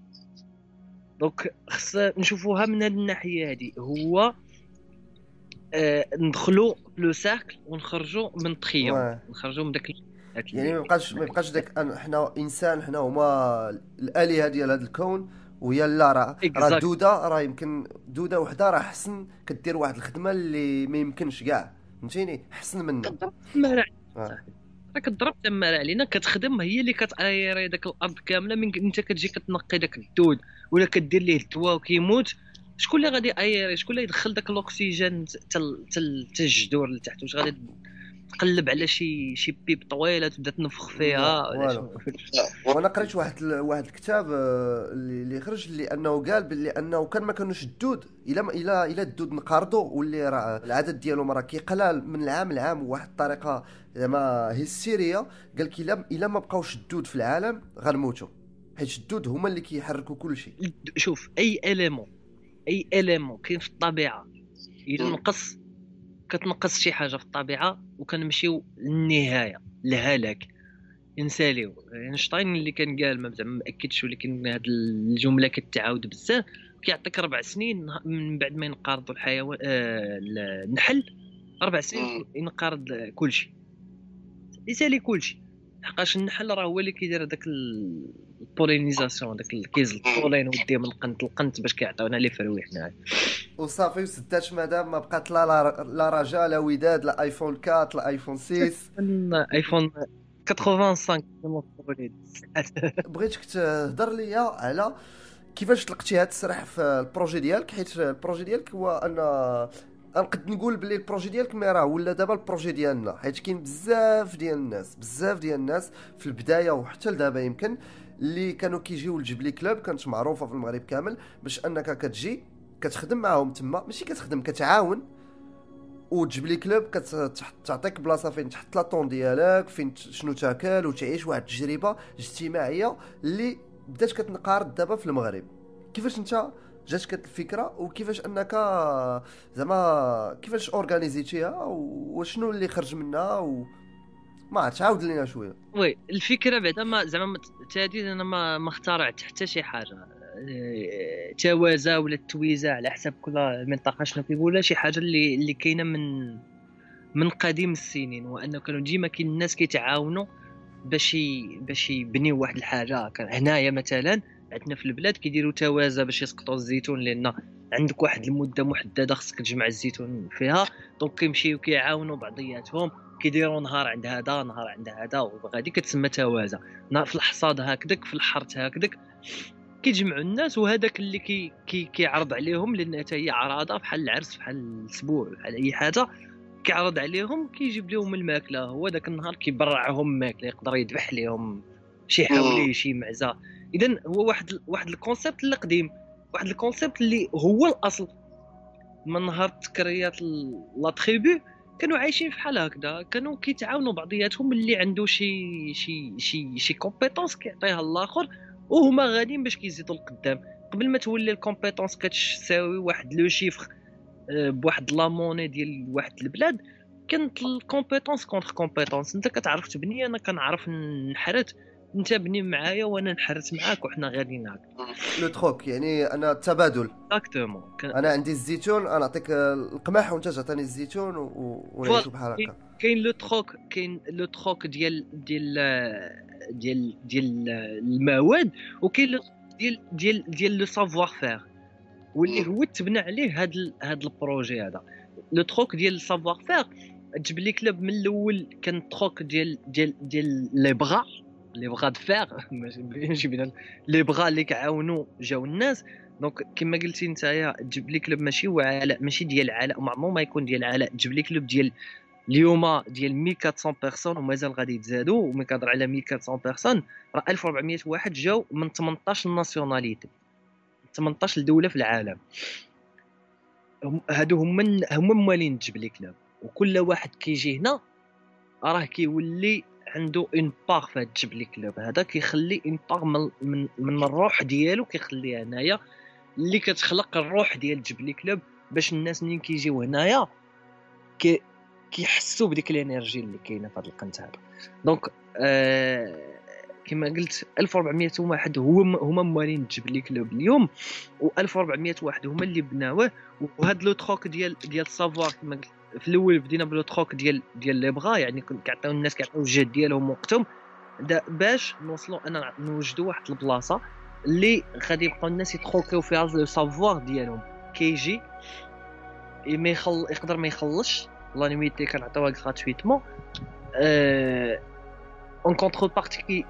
donc خص نشوفوها من هاد الناحية هادي. هو آه ندخلوا لو ساكل ونخرجوا من التخيم. نخرجوا من داك يعني ما يبقاش ما يبقاش داك حنا إنسان حنا هما الآلهة ديال هذا الكون. ويا لا راه. راه. دودة راه يمكن دودة وحدة راه حسن كدير واحد الخدمة اللي ما يمكنش كاع. فهمتيني؟ حسن منه. كضرب تما آه. راه كضرب تما علينا كتخدم هي اللي كتايري داك الأرض كاملة. من انت كتجي كتنقي داك الدود ولا كدير ليه الدواء وكيموت شكون اللي غادي ايري شكون اللي يدخل داك الأكسجين تل تل الجذور لتحت واش غادي تقلب على شي شي بيب طويلة تبدأ تنفخ فيها؟ وأنا قريت واحد ال- واحد الكتاب آه، اللي اللي خرج اللي أنه قال باللي أنه كان ما كانوش الدود إلا ما الا إلا الدود انقرضوا واللي راه العدد ديالهم راه كيقلال من العام لعام بواحد الطريقة زعما هستيريه قال لك الا إلا ما بقاوش الدود في العالم غنموتوا حيت الدود هما اللي كيحركوا كل شيء شوف أي إليمون أي إليمون كاين في الطبيعة إلا. نقص كتنقص شي حاجة في الطبيعة وكنمشيو للنهاية الهلاك نساليو إينشتاين اللي كان قال ما زعما مأكدش ولكن هاد الجملة كتعاود بزاف. كيعطيك ربع سنين من بعد ما ينقرضوا الحيوان آه النحل أربع سنين ينقرض كلشي. يسالي كلشي. لحقاش النحل راه هو اللي كيدير داك ال- ال pollinisation داك كيهز ال pollen وديه من القنت القنت باش كيعطيونا لي فرويح هنا وصافي وسدات مادام ما بقات لا لا- رجاء لا وداد لا iPhone 4 لا iPhone 6 iPhone 85 كما تقولي بغيتك تهضر ليا على كيفاش طلقتي هاد السرح في ال projet ديالك حيت ال projet ديالك هو أن نقد نقول بلي ال projet ديالك mais راه ولا دابا ال projet ديالنا حيت كاين بزاف ديال الناس بزاف ديال الناس في البداية وحتى لدابا يمكن اللي كانوا كيجيو لجبلي Club كانت معروفة في المغرب كامل باش أنك كتجي كتخدم معاهم تما ماشي كتخدم كتعاون. وجبلي Club كتعطيك بلاصة فين تحط la tente ديالك فين شنو تاكل وتعيش واحد التجربة اجتماعية اللي بدات كتنقارض دابا في المغرب. كيفاش انت جاتك الفكرة وكيفاش أنك زعما كيفاش اورغانيزيتيها وشنو اللي خرج منها و ما عرفتش عاود لينا شوية. وي الفكرة بعدا ما زعما تادي أنا ما ما اخترعت حتى شي حاجة. توازا ولا التويزة على حسب كل منطقة شنو كيقولها شي حاجة اللي اللي كاينة من من قديم السنين. وأنه كانوا ديما كاين الناس كيتعاونوا باش باش يبنيو واحد الحاجة. هنايا مثلا عندنا في البلاد كيديروا تويزة باش يسقطوا الزيتون لأن عندك واحد المدة محددة خصك تجمع الزيتون فيها. donc كيمشيو كيعاونوا بعضياتهم كيديروا نهار عند هذا نهار عند هذا وغادي كتسمى تويزة في الحصاد هكذاك في الحرث هكذاك كيجمعوا الناس وهذاك اللي كي كي كيعرض عليهم لأن حتى هي عراضة بحال العرس بحال الأسبوع بحال أي حاجة كيعرض عليهم كيجيب لهم الماكلة. هو ذاك النهار كيبرعهم ماكلة يقدر يذبح لهم شي حولي شي معزة. اذا هو واحد واحد ال concept اللي قديم واحد ال concept اللي هو الأصل. من نهار تكريات la tribu كانوا عايشين بحال هكذا كانوا كيتعاونوا بعضياتهم اللي عنده شي شي شي شي compétence كيعطيها الآخر وهما غاديين باش كيزيدوا لقدام. قبل ما تولي ال compétence كتساوي واحد le chiffre آه، بواحد la monnaie ديال واحد البلاد كانت ال compétence contre compétence أنت كتعرف تبني أنا كنعرف نحرت. انت بني معايا وأنا نحرت معاك وحنا غاديين هكا le troc يعني أنا التبادل exactement أنا عندي الزيتون أنا نعطيك القمح وأنت تعطيني الزيتون ونعيشوا بحال هكا كاين le troc كاين le troc ديال ديال ديال ديال المواد وكاين ديال ديال ديال لو سافوار فير واللي هو تبنى عليه هذا هذا البروجي هذا. لو تروك ديال السافوار فير لي كلوب من الأول كان تروك ديال ديال ديال لي بغا. لي بغا فير ماشي لي بغا اللي كيعاونوا جاو الناس دونك كما قلتي نتايا تجيب لي كلوب ماشي هو علاء ماشي ديال علاء ومعمر ما يكون ديال علاء تجيب لي كلوب ديال اليوم ديال 1400 بيرسون ومازال غادي يتزادوا وملي كنهضر على 1400 بيرسون راه 1400 واحد جاو من 18 nationalités 18 دوله في العالم هادو هما هما موالين جبلي Club وكل واحد كيجي هنا راه كيولي عنده une part في هاد جبلي Club هذا كيخلي une part من, من, من الروح ديالو كيخليها هنايا اللي كتخلق الروح ديال جبلي Club باش الناس منين كيجيو هنايا كي كيحسوا بديك ال énergie اللي كاينة في هذا القنت هذا. donc آه كما قلت 1400 واحد هو هما موالين جبلي Club اليوم و1400 واحد هما اللي بناوه وهذا le troc ديال ديال savoir كما قلت. في الأول بدينا ب le ديال ديال les bras يعني كيعطيو الناس كيعطيو الجهد ديالهم وقتهم. باش نوصلوا أنا نوجدوا واحد البلاصة اللي غادي يبقاو الناس ي troquer و فيها le savoir ديالهم. كيجي ما يخل... يقدر ما يخلصش. la nuitée كنعطيوها gratuitement en contrepartie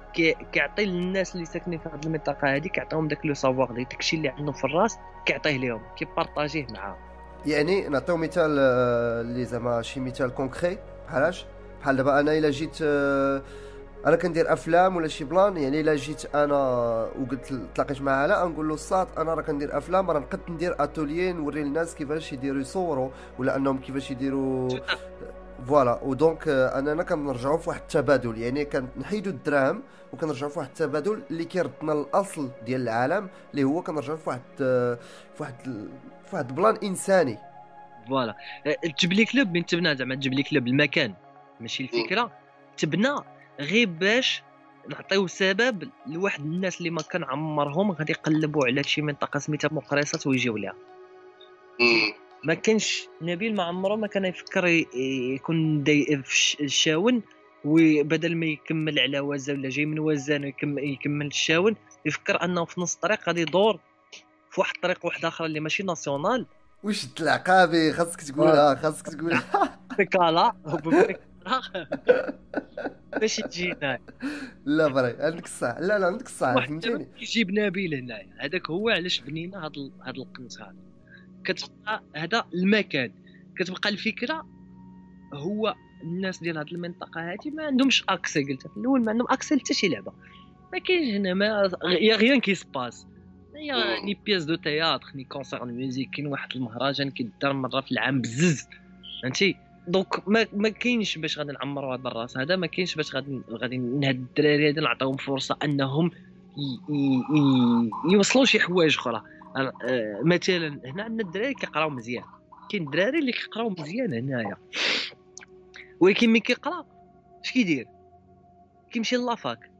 كيعطي للناس اللي ساكنين في هذه المنطقة هذه كيعطيهم داك le savoir داكشي اللي عندهم في الراس كيعطيه لهم كيبارطاجيه معاهم يعني نعطيو مثال آه، اللي زعما شي مثال concret بحالاش؟ بحال دابا أنا إلا جيت آه، أنا كندير أفلام ولا شي plan يعني إلا جيت أنا وقلت تلاقيت مع علاء نقول له الصاط أنا راه كندير أفلام راه نقد ندير اتوليي نوري للناس كيفاش يديروا يصوروا ولا أنهم كيفاش يديروا voilà. و donc اننا كنرجعوا في واحد التبادل يعني كنحيدوا الدراهم وكنرجعوا في واحد التبادل اللي كيردنا الاصل ديال العالم اللي هو كنرجعوا في واحد في واحد في واحد plan إنساني. voilà. الجبلي Club من تبنى زعما الجبلي Club المكان. ماشي الفكرة؟ تبنى غير باش نعطيو سبب لواحد الناس اللي ما كان عمرهم غادي يقلبوا على شي منطقة سميتها مقريصات ويجيو ليها. ما كانش نبيل ما عمره ما كان يفكر يكون في الشاون وبدل ما يكمل على وزة ولا جاي من وزان يكمل الشاون يفكر أنه في نص الطريق غادي يدور في واحد الطريق واحد آخر اللي ماشي ناسيونال. وش العقابي؟ خاصك تقولها خاصك تقولها بكالا باش تجي هنايا. لا فري عندك الصح. لا لا عندك الصح واحد فهمتيني؟ كيجيب نبيل هنايا هذاك هو علاش بنينا هاد ال- هاد القنت هذا. كتبقى هذا المكان. كتبقى الفكرة هو الناس ديال هاد المنطقة هادي ما عندهمش accès قلت في الأول ما عندهم accès لحتى شي لعبة. ما كاينش هنا ما y a rien qui y a ni pièce de théâtre ni concert musique كاين واحد المهرجان كيدار مرة في العام بزز فهمتي؟ donc ما ما كاينش باش غادي نعمروا هذا الراس هذا ما كاينش باش غادي غادي هاد الدراري هذا نعطيهم فرصة أنهم يوصلوا شي حوايج أخرى. آه، مثلا هنا عندنا الدراري كيقراو مزيان. كاين الدراري اللي كيقراو مزيان هنايا. ولكن ملي كيقرا؟ اش كيدير؟ كيمشي la fac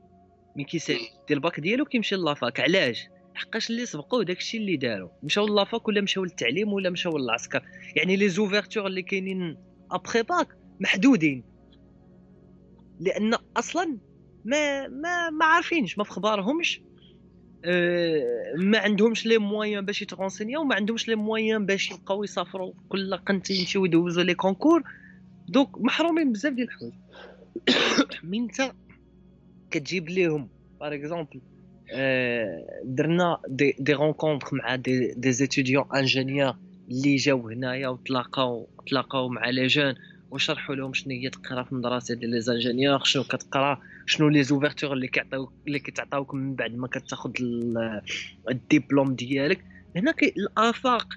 ملي كيسالي دير الباك ديالو كيمشي la fac علاش؟ حقاش اللي سبقوه داكشي اللي داروا مشاو la fac ولا مشاو للتعليم ولا مشاو للعسكر. يعني les ouvertures اللي كاينين après bac محدودين. لأن أصلا ما ما ما عارفينش ما في خبارهمش آه، ما عندهمش les moyens باش يترونسينيو وما عندهمش les moyens باش يبقاو يسافروا كل قنت يمشيو يدوزوا les concours دوك محرومين بزاف ديال الحوايج. ملي انت كتجيب ليهم par exemple درنا des rencontres مع des des étudiants ingénieurs اللي جاو هنايا وتلاقاو تلاقاو مع les jeunes وشرحوا لهم شنو هي تقرا في المدرسة ديال les ingénieurs شنو كتقرا شنو les ouvertures اللي كيعطيو اللي كيتعطاوك من بعد ما كتاخذ ال- الدبلوم ديالك. هنا الآفاق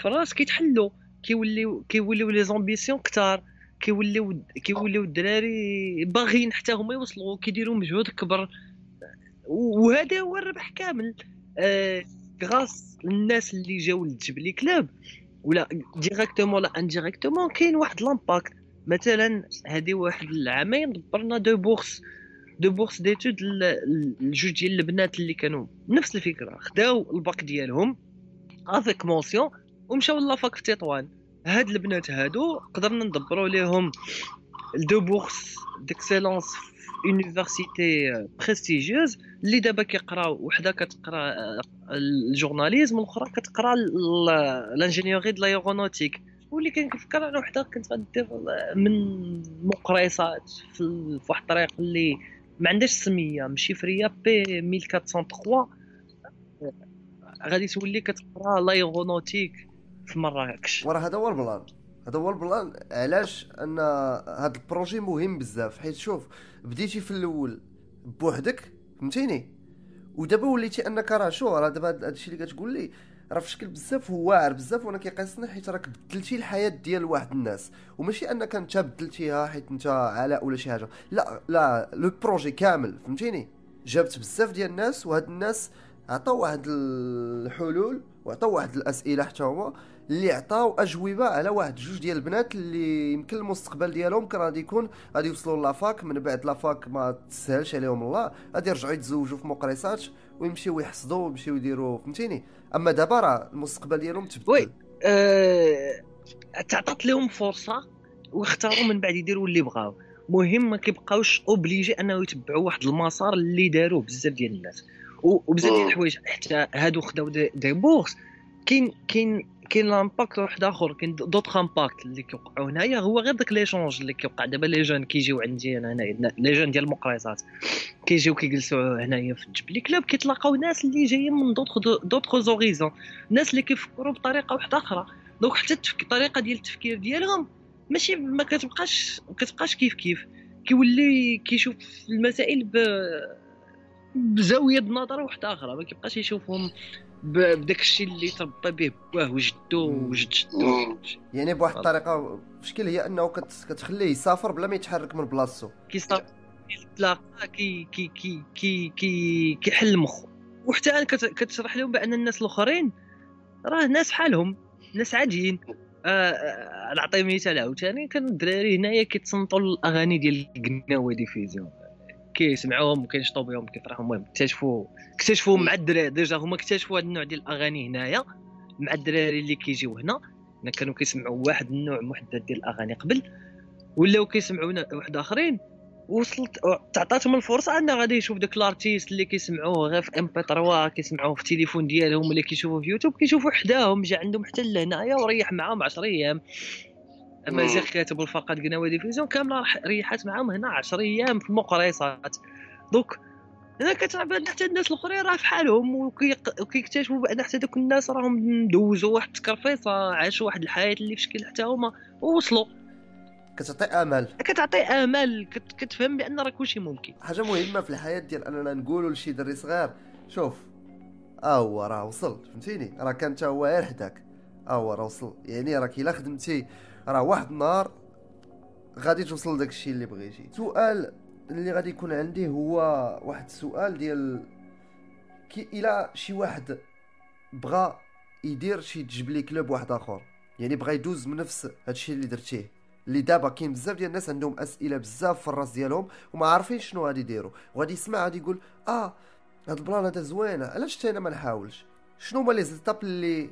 في الراس كيتحلوا كيوليو كيوليو les ambitions كتار كيوليو كيوليو الدراري باغيين حتى هما يوصلوا كيديروا مجهود كبر. وهذا هو الربح كامل. آه grâce الناس اللي جاوا للجبلي Club. ولا directement ولا indirectement كاين واحد l'impact. مثلا هذه واحد العامين دبرنا deux bourses. deux bourses d'étude لجوج ديال البنات اللي كانوا نفس الفكرة. خداو الباك ديالهم avec mention ومشاو la fac في تطوان. هاد البنات هادو قدرنا ندبروا ليهم deux bourses d'excellence université prestigieuse اللي دابا كيقراو وحده كتقرا آه، ال journalisme والاخرى كتقرا l'ingénierie de l'aéronautique واللي كنفكر أنا وحده كنت غدير من مقريصات في, واحد الطريق اللي ما عندهاش سمية مشيفريه بي 1403 غادي تولي كتقرا l'aéronautique في مراكش وراه هذا هو ال plan. هذا هو ال plan. علاش؟ أن هذا ال projet مهم بزاف. حيت شوف بديتي في الأول بوحدك فهمتيني؟ ودابا وليتي أنك راه شو راه دابا هاد الشيء اللي كتقول لي راه في شكل بزاف هو واعر بزاف وأنا كيقيسني حيت راك بدلتي الحياة ديال واحد الناس. وماشي أنك أنت بدلتيها حيت أنت علاء ولا شي حاجة. لا لا لو بروجي كامل فهمتيني؟ جابت بزاف ديال الناس وهاد الناس عطاو واحد الحلول وعطاو واحد الأسئلة حتى هما. اللي عطاو أجوبة على واحد جوج ديال البنات اللي يمكن المستقبل ديالهم كان غادي يكون غادي يوصلوا la fac من بعد la fac ما تسهلش عليهم الله. غادي يرجعوا يتزوجوا في مقريصات ويمشيو يحصدوا ويمشيو يديروا فهمتيني؟ أما دابا راه المستقبل ديالهم تبدل. oui. آه، تعطات لهم فرصة واختاروا من بعد يديروا اللي بغاو. مهم ما كيبقاوش obligés أنه يتبعوا واحد المسار اللي داروه بزاف ديال الناس. وبزاف ديال. الحوايج. حتى هادو خداو des, des bourses كاين كاين كاين l'impact واحد آخر كاين d'autres impacts اللي كيوقعوا هنايا. هو غير داك l'échange اللي كيوقع. دابا les jeunes كيجيو عندي أنا هنايا les jeunes ديال المقريصات كيجيو كيجلسوا هنايا في الجبلي Club كيتلاقاو ناس اللي جايين من d'autres d'autres horizons ناس اللي كيفكروا بطريقة واحدة آخرى. donc حتى الطريقة ديال التفكير ديالهم ماشي ما كتبقاش ما كتبقاش كيف كيف. كيولي كيشوف المسائل ب بزاوية نظر واحدة آخرى. ما كيبقاش يشوفهم بداك الشيء اللي تربى به باه وجدو. وجد جدو. يعني بواحد الطريقة بشكل هي أنه كت... كتخليه يسافر بلا ما يتحرك من بلاصتو. كيصاب كيتلاقى كي كي كي كي كي كيحل مخو وحتى أنا كت- كتشرح لهم بأن الناس الآخرين راه ناس بحالهم ناس عاديين. آه، آه، نعطي مثال عاوتاني كانوا الدراري هنايا كيتصنتوا الاغاني ديال القناوة Diffusion كيسمعوهم وكينشطوا بهم كيفرحوا المهم اكتشفوا اكتشفوا مع الدراري. déjà هما اكتشفوا هذا النوع ديال الأغاني هنايا مع الدراري اللي كيجيو هنا. هنا كانوا كيسمعوا واحد النوع محدد ديال الأغاني قبل. ولاو كيسمعوا واحد آخرين. وصلت تعطاتهم الفرصة أنه غادي يشوف داك ال artiste اللي كيسمعوه. غير في MP3 كيسمعوه في التليفون ديالهم ولا كيشوفوه في يوتيوب كيشوفوا حداهم جا عندهم حتى لهنايا وريح معاهم 10 أيام. امازيغ كاتب الفقط Gnawa Diffusion كامله راح ريحات معاهم هنا 10 أيام في المقريصات دوك هنا كتعرف بان حتى الناس الأخرين راه في حالهم وكيكتشفوا بأن حتى دوك الناس راهم دوزوا واحد التكرفيصة عاشوا واحد الحياة اللي في شكل حتى هما ووصلوا. كتعطي امل كتعطي امل كت... كتفهم بأن راه كلشي ممكن. حاجة مهمة في الحياة ديال أننا نقولوا لشي دري صغير شوف آه هو راه وصل فهمتيني؟ راه كان حتى هو غير حداك. آه هو راه وصل. يعني راك إلا خدمتي راه واحد النهار غادي توصل لداك الشيء اللي بغيتي. سؤال اللي غادي يكون عندي هو واحد السؤال ديال كي إلى شي واحد بغى يدير شي Jebli Club واحد آخر يعني بغى يدوز من نفس هادشي اللي درتيه اللي دابا كاين بزاف ديال الناس عندهم أسئلة بزاف في الراس ديالهم وما عارفين شنو غادي يديروا. وغادي يسمع غادي يقول آه هاد ال plan هذا زوينه علاش حتى أنا ما نحاولش؟ شنو هما les étapes اللي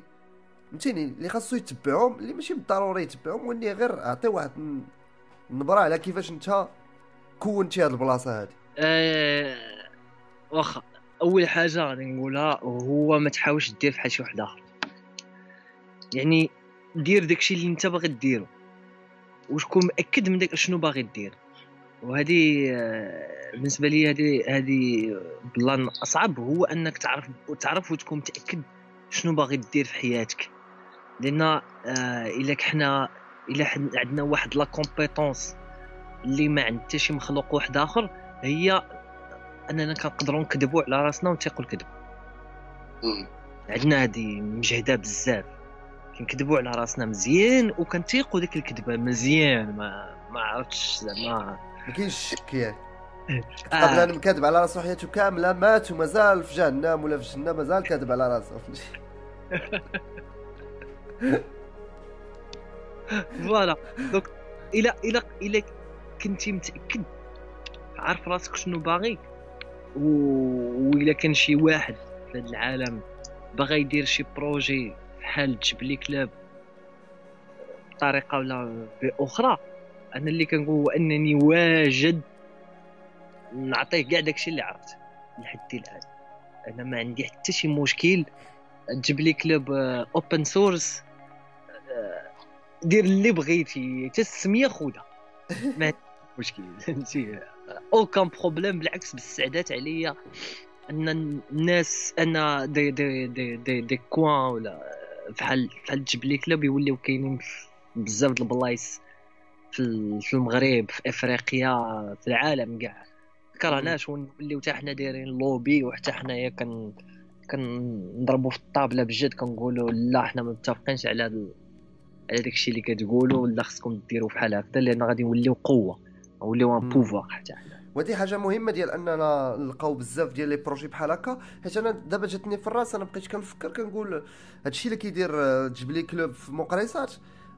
فهمتيني؟ اللي خاصو يتبعهم اللي ماشي بالضروري يتبعهم واني غير اعطي واحد النبره على كيفاش انت كونتي هاد البلاصة هادي. أه واخا أول حاجة غادي نقولها هو ما تحاولش دير بحال شي واحد آخر. يعني دير داكشي اللي انت باغي ديرو. وتكون مأكد من داك شنو باغي دير. وهذه آه، بالنسبة لي هذه هذه plan أصعب هو أنك تعرف تعرف وتكون متأكد شنو باغي دير في حياتك. لأن آه إلا كحنا إلا عندنا واحد la compétence اللي ما عند حتى شي مخلوق واحد آخر هي أننا كنقدروا نكذبوا على راسنا ونتيقوا الكذب. عندنا هذه مجهدة بزاف. كنكذبوا على راسنا مزيان وكنتيقوا ديك الكذبة مزيان ما ما عرفتش زعما. ما كاينش الشك يعني قبل آه. أنا مكذب على راسو حياته كاملة مات ومازال في جهنم ولا في الجنه مازال كاذب على راسو. voilà. donc إلى إلى إلى كنتي متأكد عارف راسك شنو باغي؟ و... كان شي واحد في هذا العالم باغي يدير شي projet بحال Jebli Club بطريقة ولا بأخرى أنا اللي كنقول أنني واجد نعطيه كاع داكشي اللي عرفت لحد الآن. أنا ما عندي حتى شي مشكل. Jebli Club open source دير اللي بغيتي حتى السمية خذها ما مشكل. فهمتي؟ aucun problème بالعكس بالسعدات عليا أن الناس أن دي دي دي دي, دي كوان ولا بحال بحال Jebli Club يوليو كاينين بزاف د البلايص في في المغرب في إفريقيا في العالم كاع. كرهناش ونوليو حتى حنا دايرين لوبي وحتى حنايا كن كنضربوا في الطابلة بجد كنقولوا لا حنا ما متفقينش على هذا على داكشي اللي كتقولوا لا خصكم ديروا بحال هكذا لأن غادي نوليو قوة نوليو un pouvoir حتى. حنا وهذه حاجة مهمة ديال أننا نلقاو بزاف ديال les projets بحال هكا حيت أنا دابا جاتني في الرأس أنا بقيت كنفكر كنقول هادشي اللي كيدير Jebli Club في مقريصات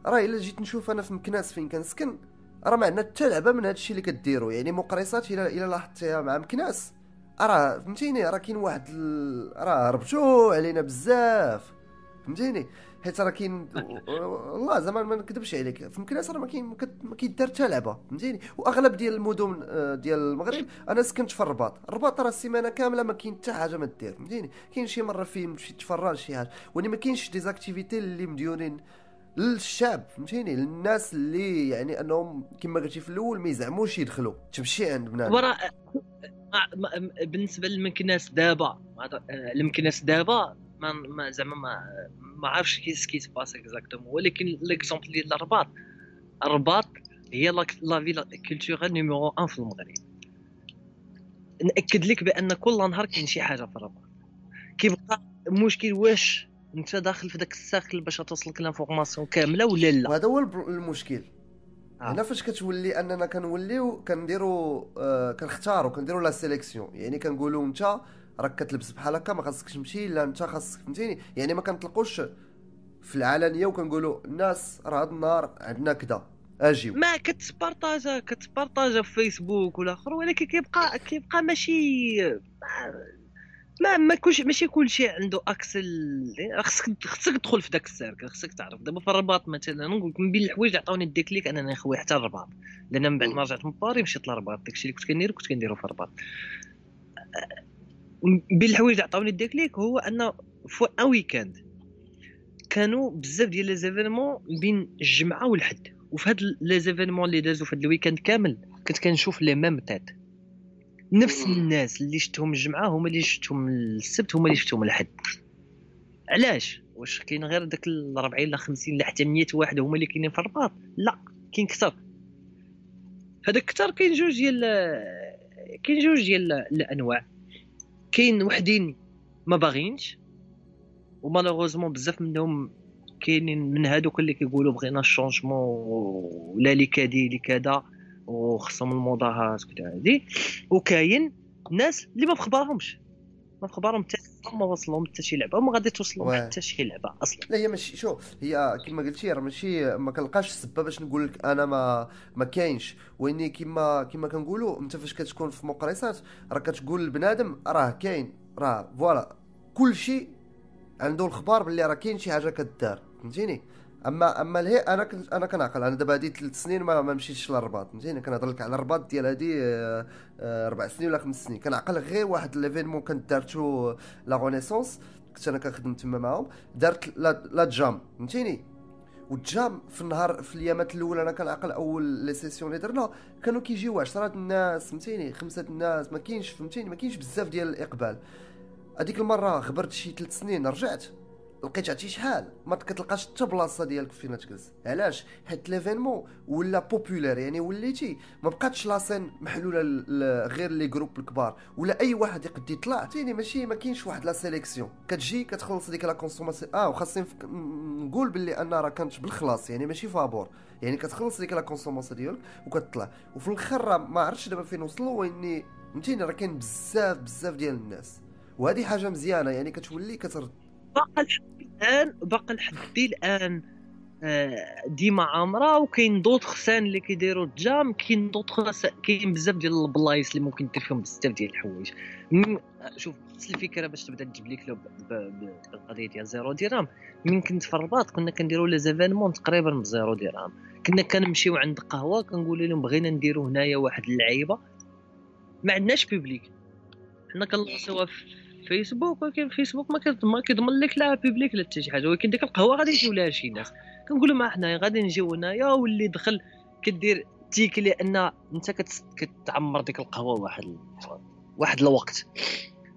راه إلا جيت نشوف أنا في مكناس فين كنسكن راه ما عندنا حتى لعبة من هادشي اللي كديروا يعني مقريصات إلا إلا لاحظتيها مع مكناس راه فهمتيني راه كاين واحد ال... راه ربطوا علينا بزاف فهمتيني؟ حيت راه كاين والله زعما ما نكذبش عليك في مكناس راه ما كاين ما كيدار حتى لعبة فهمتيني؟ وأغلب ديال المدن آه، ديال المغرب أنا سكنت في الرباط. الرباط راه السيمانة كاملة ما كاين حتى حاجة ما دير فهمتيني؟ كاين شي مرة فين تمشي تفرج شي حاجة. ولكن ما كاينش des activités اللي مديورين للشعب فهمتيني؟ للناس اللي يعني أنهم كما قلتي في الأول ما يزعموش يدخلوا. تمشي عند بنادم. ورا بالنسبة للمكناس دابا المكناس دابا ما, ما زعما ما ما عرفش ce qui se passe exactement ولكن l'exemple ديال الرباط. الرباط هي la ville culturelle numéro 1 في المغرب. نأكد لك بأن كل نهار كاين شي حاجة في الرباط. كيبقى المشكل واش أنت داخل في داك ال cercle باش توصلك l'information كاملة ولا لا؟ وهذا هو المشكل. آه. هنا فاش كتولي أننا كنوليو كنديروا آه كنختاروا كنديروا la sélection يعني كنقولوا أنت راك كتلبس بحال هكا ما خاصكش تمشي لا انت خاصك فهمتيني؟ يعني ما كنطلقوش في العلانيه وكنقولوا الناس راه هذا النهار عندنا كذا أجيو. ما كتبارطاجا كتبارطاجا في فيسبوك ولا اخر ولكن كيبقى كيبقى ماشي ما ما كلشي ماشي كلشي عنده accès خصك خصك تدخل في داك ال cercle خصك تعرف. دابا في الرباط مثلا نقول من بين الحوايج اللي عطاوني ال déclic أنني نخوي حتى الرباط. لأن من بعد ما رجعت من باري مشيت للرباط داكشي اللي كنت كندير كنت كنديرو في الرباط. بين الحوايج اللي عطاوني ال déclic هو أن في un week-end كانوا بزاف ديال les événements بين الجمعة والحد. وفي هاد les événements اللي دازو في هاد ال week-end كامل كنت كنشوف les mêmes têtes نفس الناس اللي شفتهم الجمعة هما اللي شفتهم السبت هما اللي شفتهم الحد. علاش؟ واش كاين غير داك ال 40 لا 50 لا حتى 100 واحد هما اللي كاينين في الرباط؟ لا كاين كثر. هذاك كثر كاين جوج ديال كاين جوج ديال الأنواع. كاين وحدين ما باغينش و malheureusement بزاف منهم كاينين من هادوك اللي كيقولوا بغينا ال changement ولا لي كادي لي كذا وخصهم الموضه كذا هادي وكاين ناس اللي ما بخبارهمش ما بخبارهم حتى ما وصلهم حتى شي لعبة. وما غادي توصلهم حتى شي لعبة أصلا. لا هي ماشي شوف هي كما قلتي راه ماشي ما كنلقاش السبه باش نقول لك أنا ما ما كاينش. وإني كما كما كنقولوا أنت فاش كتكون في مقرصات راه كتقول لبنادم راه كاين. راه voilà كل شيء عنده الخبار باللي راه كاين شي حاجة كدار. فهمتيني؟ اما أما الهي أنا كنت أنا كنعقل. أنا دابا هادي ثلاث سنين ما, مشيتش للرباط. فهمتيني كنهضر لك على الرباط ديال هادي آه، آه، أربع سنين ولا خمس سنين. كنعقل غير واحد l'événement كنت دارتو La Renaissance كنت أنا كنخدم تما معاهم. دارت la jam فهمتيني؟ وال jam في النهار في الأيامات الأولى أنا كنعقل أول les sessions اللي درنا. كانوا كيجيو 10 الناس فهمتيني؟ خمسة الناس. ما كاينش فهمتيني؟ ما كاينش بزاف ديال الإقبال. هذيك المرة غبرت شي ثلاث سنين رجعت. لقيت عرفتي شحال؟ ما كتلقاش حتى بلاصة ديالك فين تجلس. علاش؟ حيت l'événement ولا populaire يعني وليتي ما بقاتش la scène محلولة غير les groupes الكبار ولا أي واحد يقد يطلع. تيني ماشي ما كاينش واحد la sélection كتجي كتخلص ديك la consommation آه وخاصني نقول باللي أنا راه كانت بالخلاص يعني ماشي فابور يعني كتخلص ديك la consommation ديالك وكتطلع. وفي الآخر ما عرفتش دابا فين وصلوا وإني فهمتيني راه كاين بزاف بزاف ديال الناس. وهذه حاجة مزيانة يعني كتولي كترد. باقا لحد الان باقا لحد الآن آه، ديما عامرة وكاين دوط خسان اللي كيديروا ال jam كاين دوط كاين بزاف ديال البلايص اللي ممكن دير فيهم بزاف ديال الحوايج. شوف نفس الفكرة باش تبدا تجيب club بالقضية ديال زيرو درهم. من كنت في الرباط كنا كنديروا les événements تقريبا بزيرو درهم. كنا كنمشيو عند قهوة كنقول لهم بغينا نديروا هنايا واحد اللعيبة. ما عندناش public حنا كنلوحوها فيسبوك ولكن فيسبوك ما كيضمن لك لا public لا حتى شي حاجة. ولكن ديك القهوة غادي يجيو لها شي ناس. كنقول لهم حنايا غادي نجيو هنايا واللي دخل كدير ticket لأن أنت كتعمر ديك القهوة واحد واحد الوقت.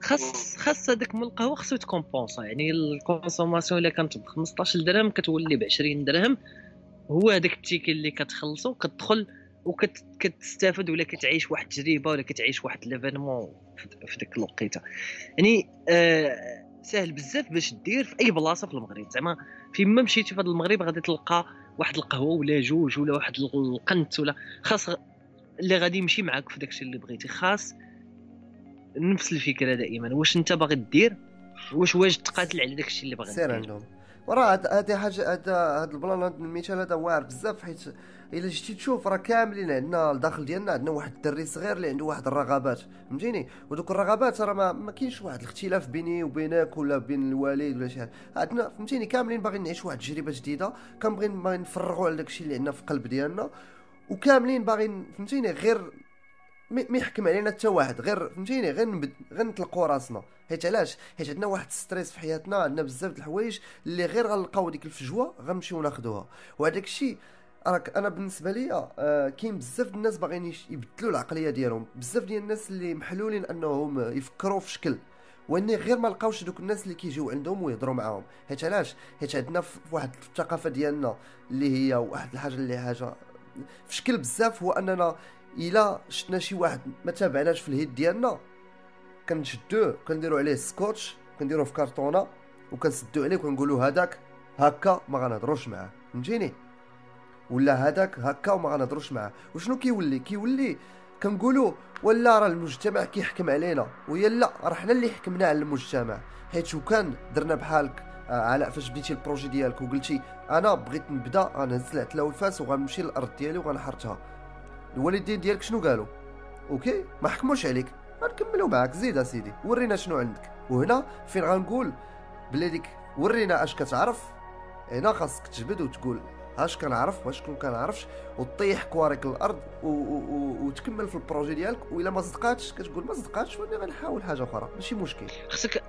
خاص خاص هذاك من القهوة خصو يتكومبونسا. يعني ال consommation اللي كانت ب 15 درهم كتولي ب 20 درهم. هو هذاك ال ticket اللي كتخلصو كتدخل وكتستافد ولا كتعيش واحد التجربة ولا كتعيش واحد l'événement في ديك الوقيتة. يعني آه سهل بزاف باش دير في أي بلاصة في المغرب. زعما فين ما مشيتي في هذا المغرب غادي تلقى واحد القهوة ولا جوج ولا واحد القنت ولا خاص اللي غادي يمشي معاك في داكشي اللي بغيتي. خاص نفس الفكرة دائما. واش أنت باغي دير؟ واش واجد تقاتل على داكشي اللي باغي سير عندهم. وراه هذه حاجة هذا هذا ال plan هذا المثال هذا واعر بزاف حيت إلا جيتي تشوف راه كاملين عندنا الداخل ديالنا عندنا واحد الدري صغير اللي عنده واحد الرغبات فهمتيني؟ ودوك الرغبات راه ما, ما كاينش واحد الاختلاف بيني وبينك ولا بين الوالد ولا شي حاجة. عندنا فهمتيني؟ كاملين باغيين نعيش واحد التجربة جديدة كنبغي نفرغوا على داكشي اللي عندنا في القلب ديالنا وكاملين باغيين فهمتيني؟ غير ما يحكم علينا حتى واحد غير فهمتيني؟ غير نبد غير نطلقوا راسنا. حيت علاش؟ حيت عندنا واحد stress في حياتنا عندنا بزاف د الحوايج اللي غير غنلقاو ديك الفجوة غنمشيو ناخذوها وهذاك الشيء راك أنا بالنسبة لي آه كاين بزاف د الناس باغيين يبدلوا العقلية ديالهم. بزاف ديال الناس اللي محلولين أنهم يفكروا في شكل. وإني غير ما لقاوش دوك الناس اللي كيجيو عندهم ويهضروا معاهم. حيت علاش؟ حيت عندنا في واحد الثقافة ديالنا اللي هي واحد الحاجة اللي حاجة في شكل بزاف هو أننا إلا شفنا شي واحد ما تابعناش في الهيد ديالنا كنشدوه كنديروا عليه سكوتش كنديروه في كرتونه وكنسدو عليه وكنقولوا هذاك هكا ما غنهضروش معاه. فهمتيني؟ ولا هذاك هكا وما غنهضروش معاه. وشنو كيولي؟ كيولي كنقولوا ولا راه المجتمع كيحكم علينا ويا لا راه حنا اللي حكمنا على المجتمع. حيت شو كان درنا بحالك آه علاء فاش بديتي ال projet ديالك وقلتي أنا بغيت نبدا غنهز العتله والفاس وغنمشي للأرض ديالي وغنحرتها. الوالدين ديالك شنو قالوا؟ OK ما حكموش عليك غنكملوا معاك زيد اسيدي ورينا شنو عندك. وهنا فين غنقول بلي ديك ورينا أش كتعرف هنا خاصك تجبد وتقول اش كنعرف واش كون كنعرفش وطيح كواريك الأرض و... وتكمل في ال projet ديالك وإلا ما صدقاتش كتقول ما صدقاتش وأنا غنحاول حاجة أخرى. ماشي مشكل. خصك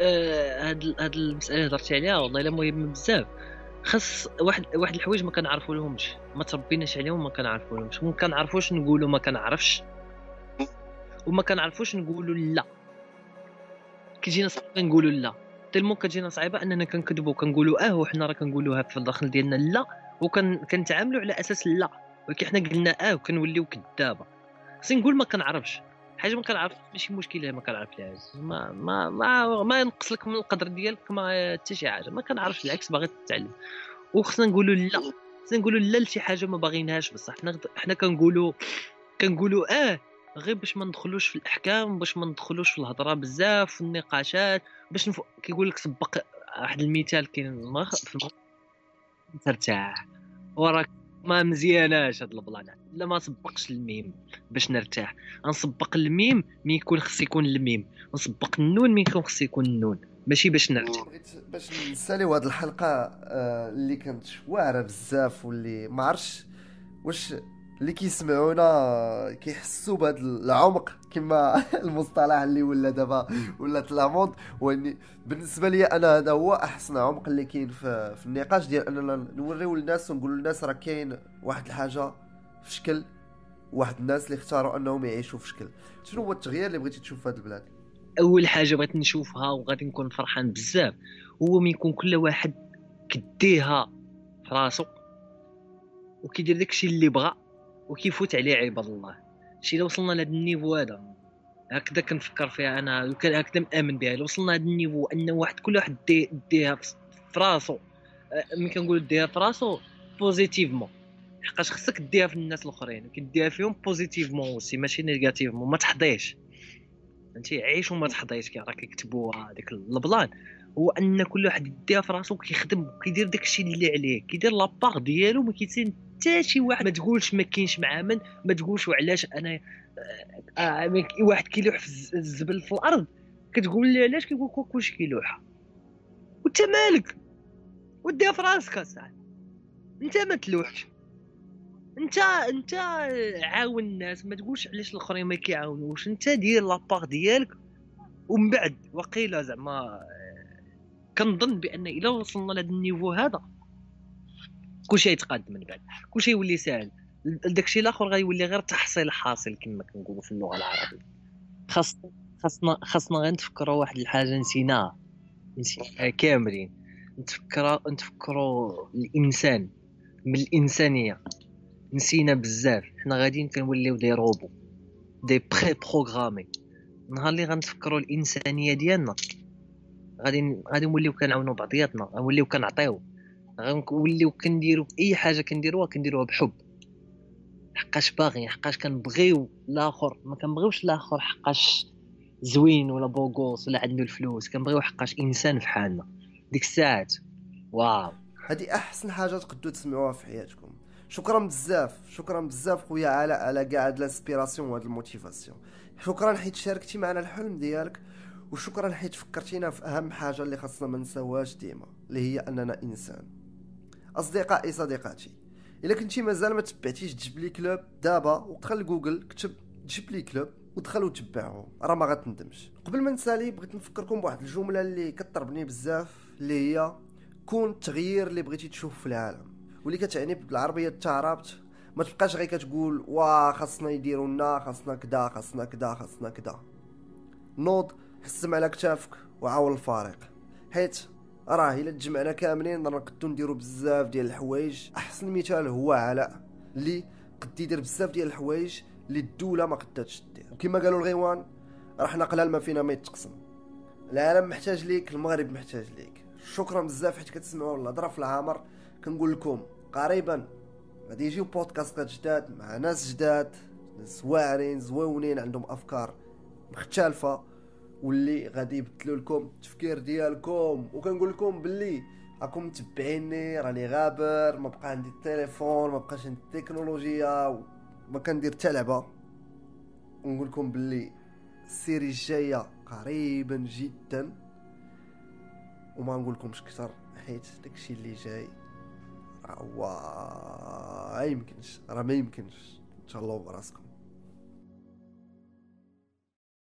آه، هاد هاد المسألة اللي هضرتي عليها والله إلا مهمه بزاف. خاص واحد واحد الحوايج ما كنعرفوا لهمش ما تربيناش عليهم ما كنعرفوا لهمش. ما كنعرفوش نقولوا ما كنعرفش وما كنعرفوش نقولوا لا. كيجينا صعيبه نقولوا لا. تلمو كتجينا صعيبة أننا كنكذبوا كنقولوا آه وحنا راه كنقولوها في الداخل ديالنا لا. وكنتعاملوا على أساس لا. ولكن حنا قلنا آه وكنوليو كذابه خصني نقول ما كنعرفش. حاجة ما كنعرف ماشي مشكلة ما كنعرفهاش ما ما ما ما ينقص لك من القدر ديالك ما حتى شي حاجة. ما كنعرفش العكس باغي تتعلم. وخصنا نقولوا لا. خصنا نقولوا لا لشي حاجة ما باغينهاش بصح. حنا حنا كنقولوا كنقولوا آه غير باش ما ندخلوش في الأحكام باش ما ندخلوش في الهضرة بزاف في النقاشات باش نف... كيقول لك سبق واحد المثال كاين في ترتاح. وراك ما مزياناش هاد ال plan. لا ما سبقش الميم باش نرتاح. نسبق الميم mais يكون خص يكون الميم. نسبق النون mais يكون خص يكون النون. ماشي باش نرتاح. باش نساليو هاد الحلقة آه، اللي كانت واعرة بزاف واللي ما عرفش واش اللي كيسمعونا كيحسوا بهذا العمق كما المصطلح اللي ولا دابا ولات la monde وإني بالنسبة لي أنا هذا هو أحسن عمق اللي كاين في, في النقاش ديال أننا نوريو للناس ونقولوا للناس راه كاين واحد الحاجة في شكل واحد الناس اللي اختاروا أنهم يعيشوا في شكل. شنو هو التغيير اللي بغيتي تشوف في هذه البلاد؟ أول حاجة بغيت نشوفها وغادي نكون فرحان بزاف هو من يكون كل واحد كديها في راسو. وكيدير داكشي اللي بغا. وكيفوت عليه عباد الله. سي لو وصلنا لهذا ال niveau هذا. هكذا كنفكر فيها أنا. هكذا مأمن بها. لو وصلنا لهذا ال niveau أن واحد كل واحد دي ديها في راسو. ملي كنقول ديها في راسو positivement حقاش خصك ديها في الناس الأخرين. كديها فيهم positivement aussi ماشي négativement ما تحضيش. فهمتي؟ عيش وما تحضيش كي راه كيكتبوها هذيك ال plan. هو أن كل واحد يديها في راسو كيخدم وكيدير داكشي اللي عليه. كيدير la part ديالو ما كيتسين حتى شي واحد ما تقولش ما كاينش مع من ما تقولش وعلاش أنا آه آه واحد كيلوح في الزبل في الأرض. كتقول لي علاش؟ كيقول لك كلشي كيلوح؟ وأنت مالك؟ وديها في راسك اصاحبي أنت ما تلوحش. أنت أنت عاون الناس ما تقولش علاش الآخرين ما كيعاونوش. أنت دير لاباغ ديالك. ومن بعد وقيله زعما كنظن بأن إلا وصلنا لهذا النيفو هذا كلشي يتقدم من بعد. كلشي يولي ساهل. داكشي الآخر غيولي غير تحصيل حاصل كما كنقولوا في اللغة العربية. خاص خاصنا خاصنا غير نتفكروا واحد الحاجة نسيناها. نسيناها كاملين. نتفكروا نتفكروا الإنسان. من الإنسانية. نسينا بزاف. حنا غاديين كنوليو des robots. des pré-programmés نهار اللي غنتفكروا الإنسانية ديالنا. غادي غادي نوليو كنعاونوا بعضياتنا. غنوليو كنعطيو. غنوليو كنديرو اي حاجة كنديروها كنديروها بحب. حقاش باغي حقاش كنبغيو الآخر. ما كنبغيوش الآخر حقاش زوين ولا beau gosse ولا عنده الفلوس. كنبغيو حقاش إنسان في حالنا. ديك الساعات. waw. هذه أحسن حاجة تقدروا تسمعوها في حياتكم. شكرا بزاف. شكرا بزاف خويا علاء على كاع هاد ال inspiration وهاد ال motivation. شكرا حيت شاركتي معنا الحلم ديالك. وشكرا حيت فكرتينا في أهم حاجة اللي خاصنا ما نساوهاش ديما اللي هي أننا إنسان. اصدقائي صديقاتي. إلا كنتي مازال ما تبعتيش جبلي كلوب دابا ودخل جوجل كتب جبلي كلوب ودخل وتبعهم. راه ما غتندمش. قبل ما نسالي بغيت نفكركم بواحد الجملة اللي كطربني بزاف اللي هي كون التغيير اللي بغيتي تشوف في العالم. واللي كتعني بالعربيه التعربت ما تبقاش غير كتقول وا خاصنا يديروا لنا خاصنا كدا خاصنا كدا خاصنا كدا. نوض حسم على كتافك وعاون الفريق حيت راه إلا تجمعنا كاملين نقدو نديرو بزاف ديال الحوايج. أحسن مثال هو علاء اللي قد يدير بزاف ديال الحوايج اللي الدولة ما قداتش دير وكما قالوا الغيوان راه حنا قلال ما فينا ما يتقسم. العالم محتاج ليك المغرب محتاج ليك. شكرا بزاف حيت كتسمعوا الهضره في العامر كنقول لكم قريبا غادي يجيو بودكاستات جداد مع ناس جداد ناس واعرين زويونين عندهم أفكار مختلفة. واللي غادي يبدلوا لكم التفكير ديالكم. وكنقول لكم باللي راكم متبعيني راني غابر ما بقى عندي التليفون ما بقاش عندي التكنولوجيا ما كندير حتى لعبة. ونقول لكم باللي السيري الجاية قريبا جدا. وما نقول لكمش أكثر حيت داكشي اللي جاي راه ما يمكنش راه ما يمكنش. إن شاء الله براسكم.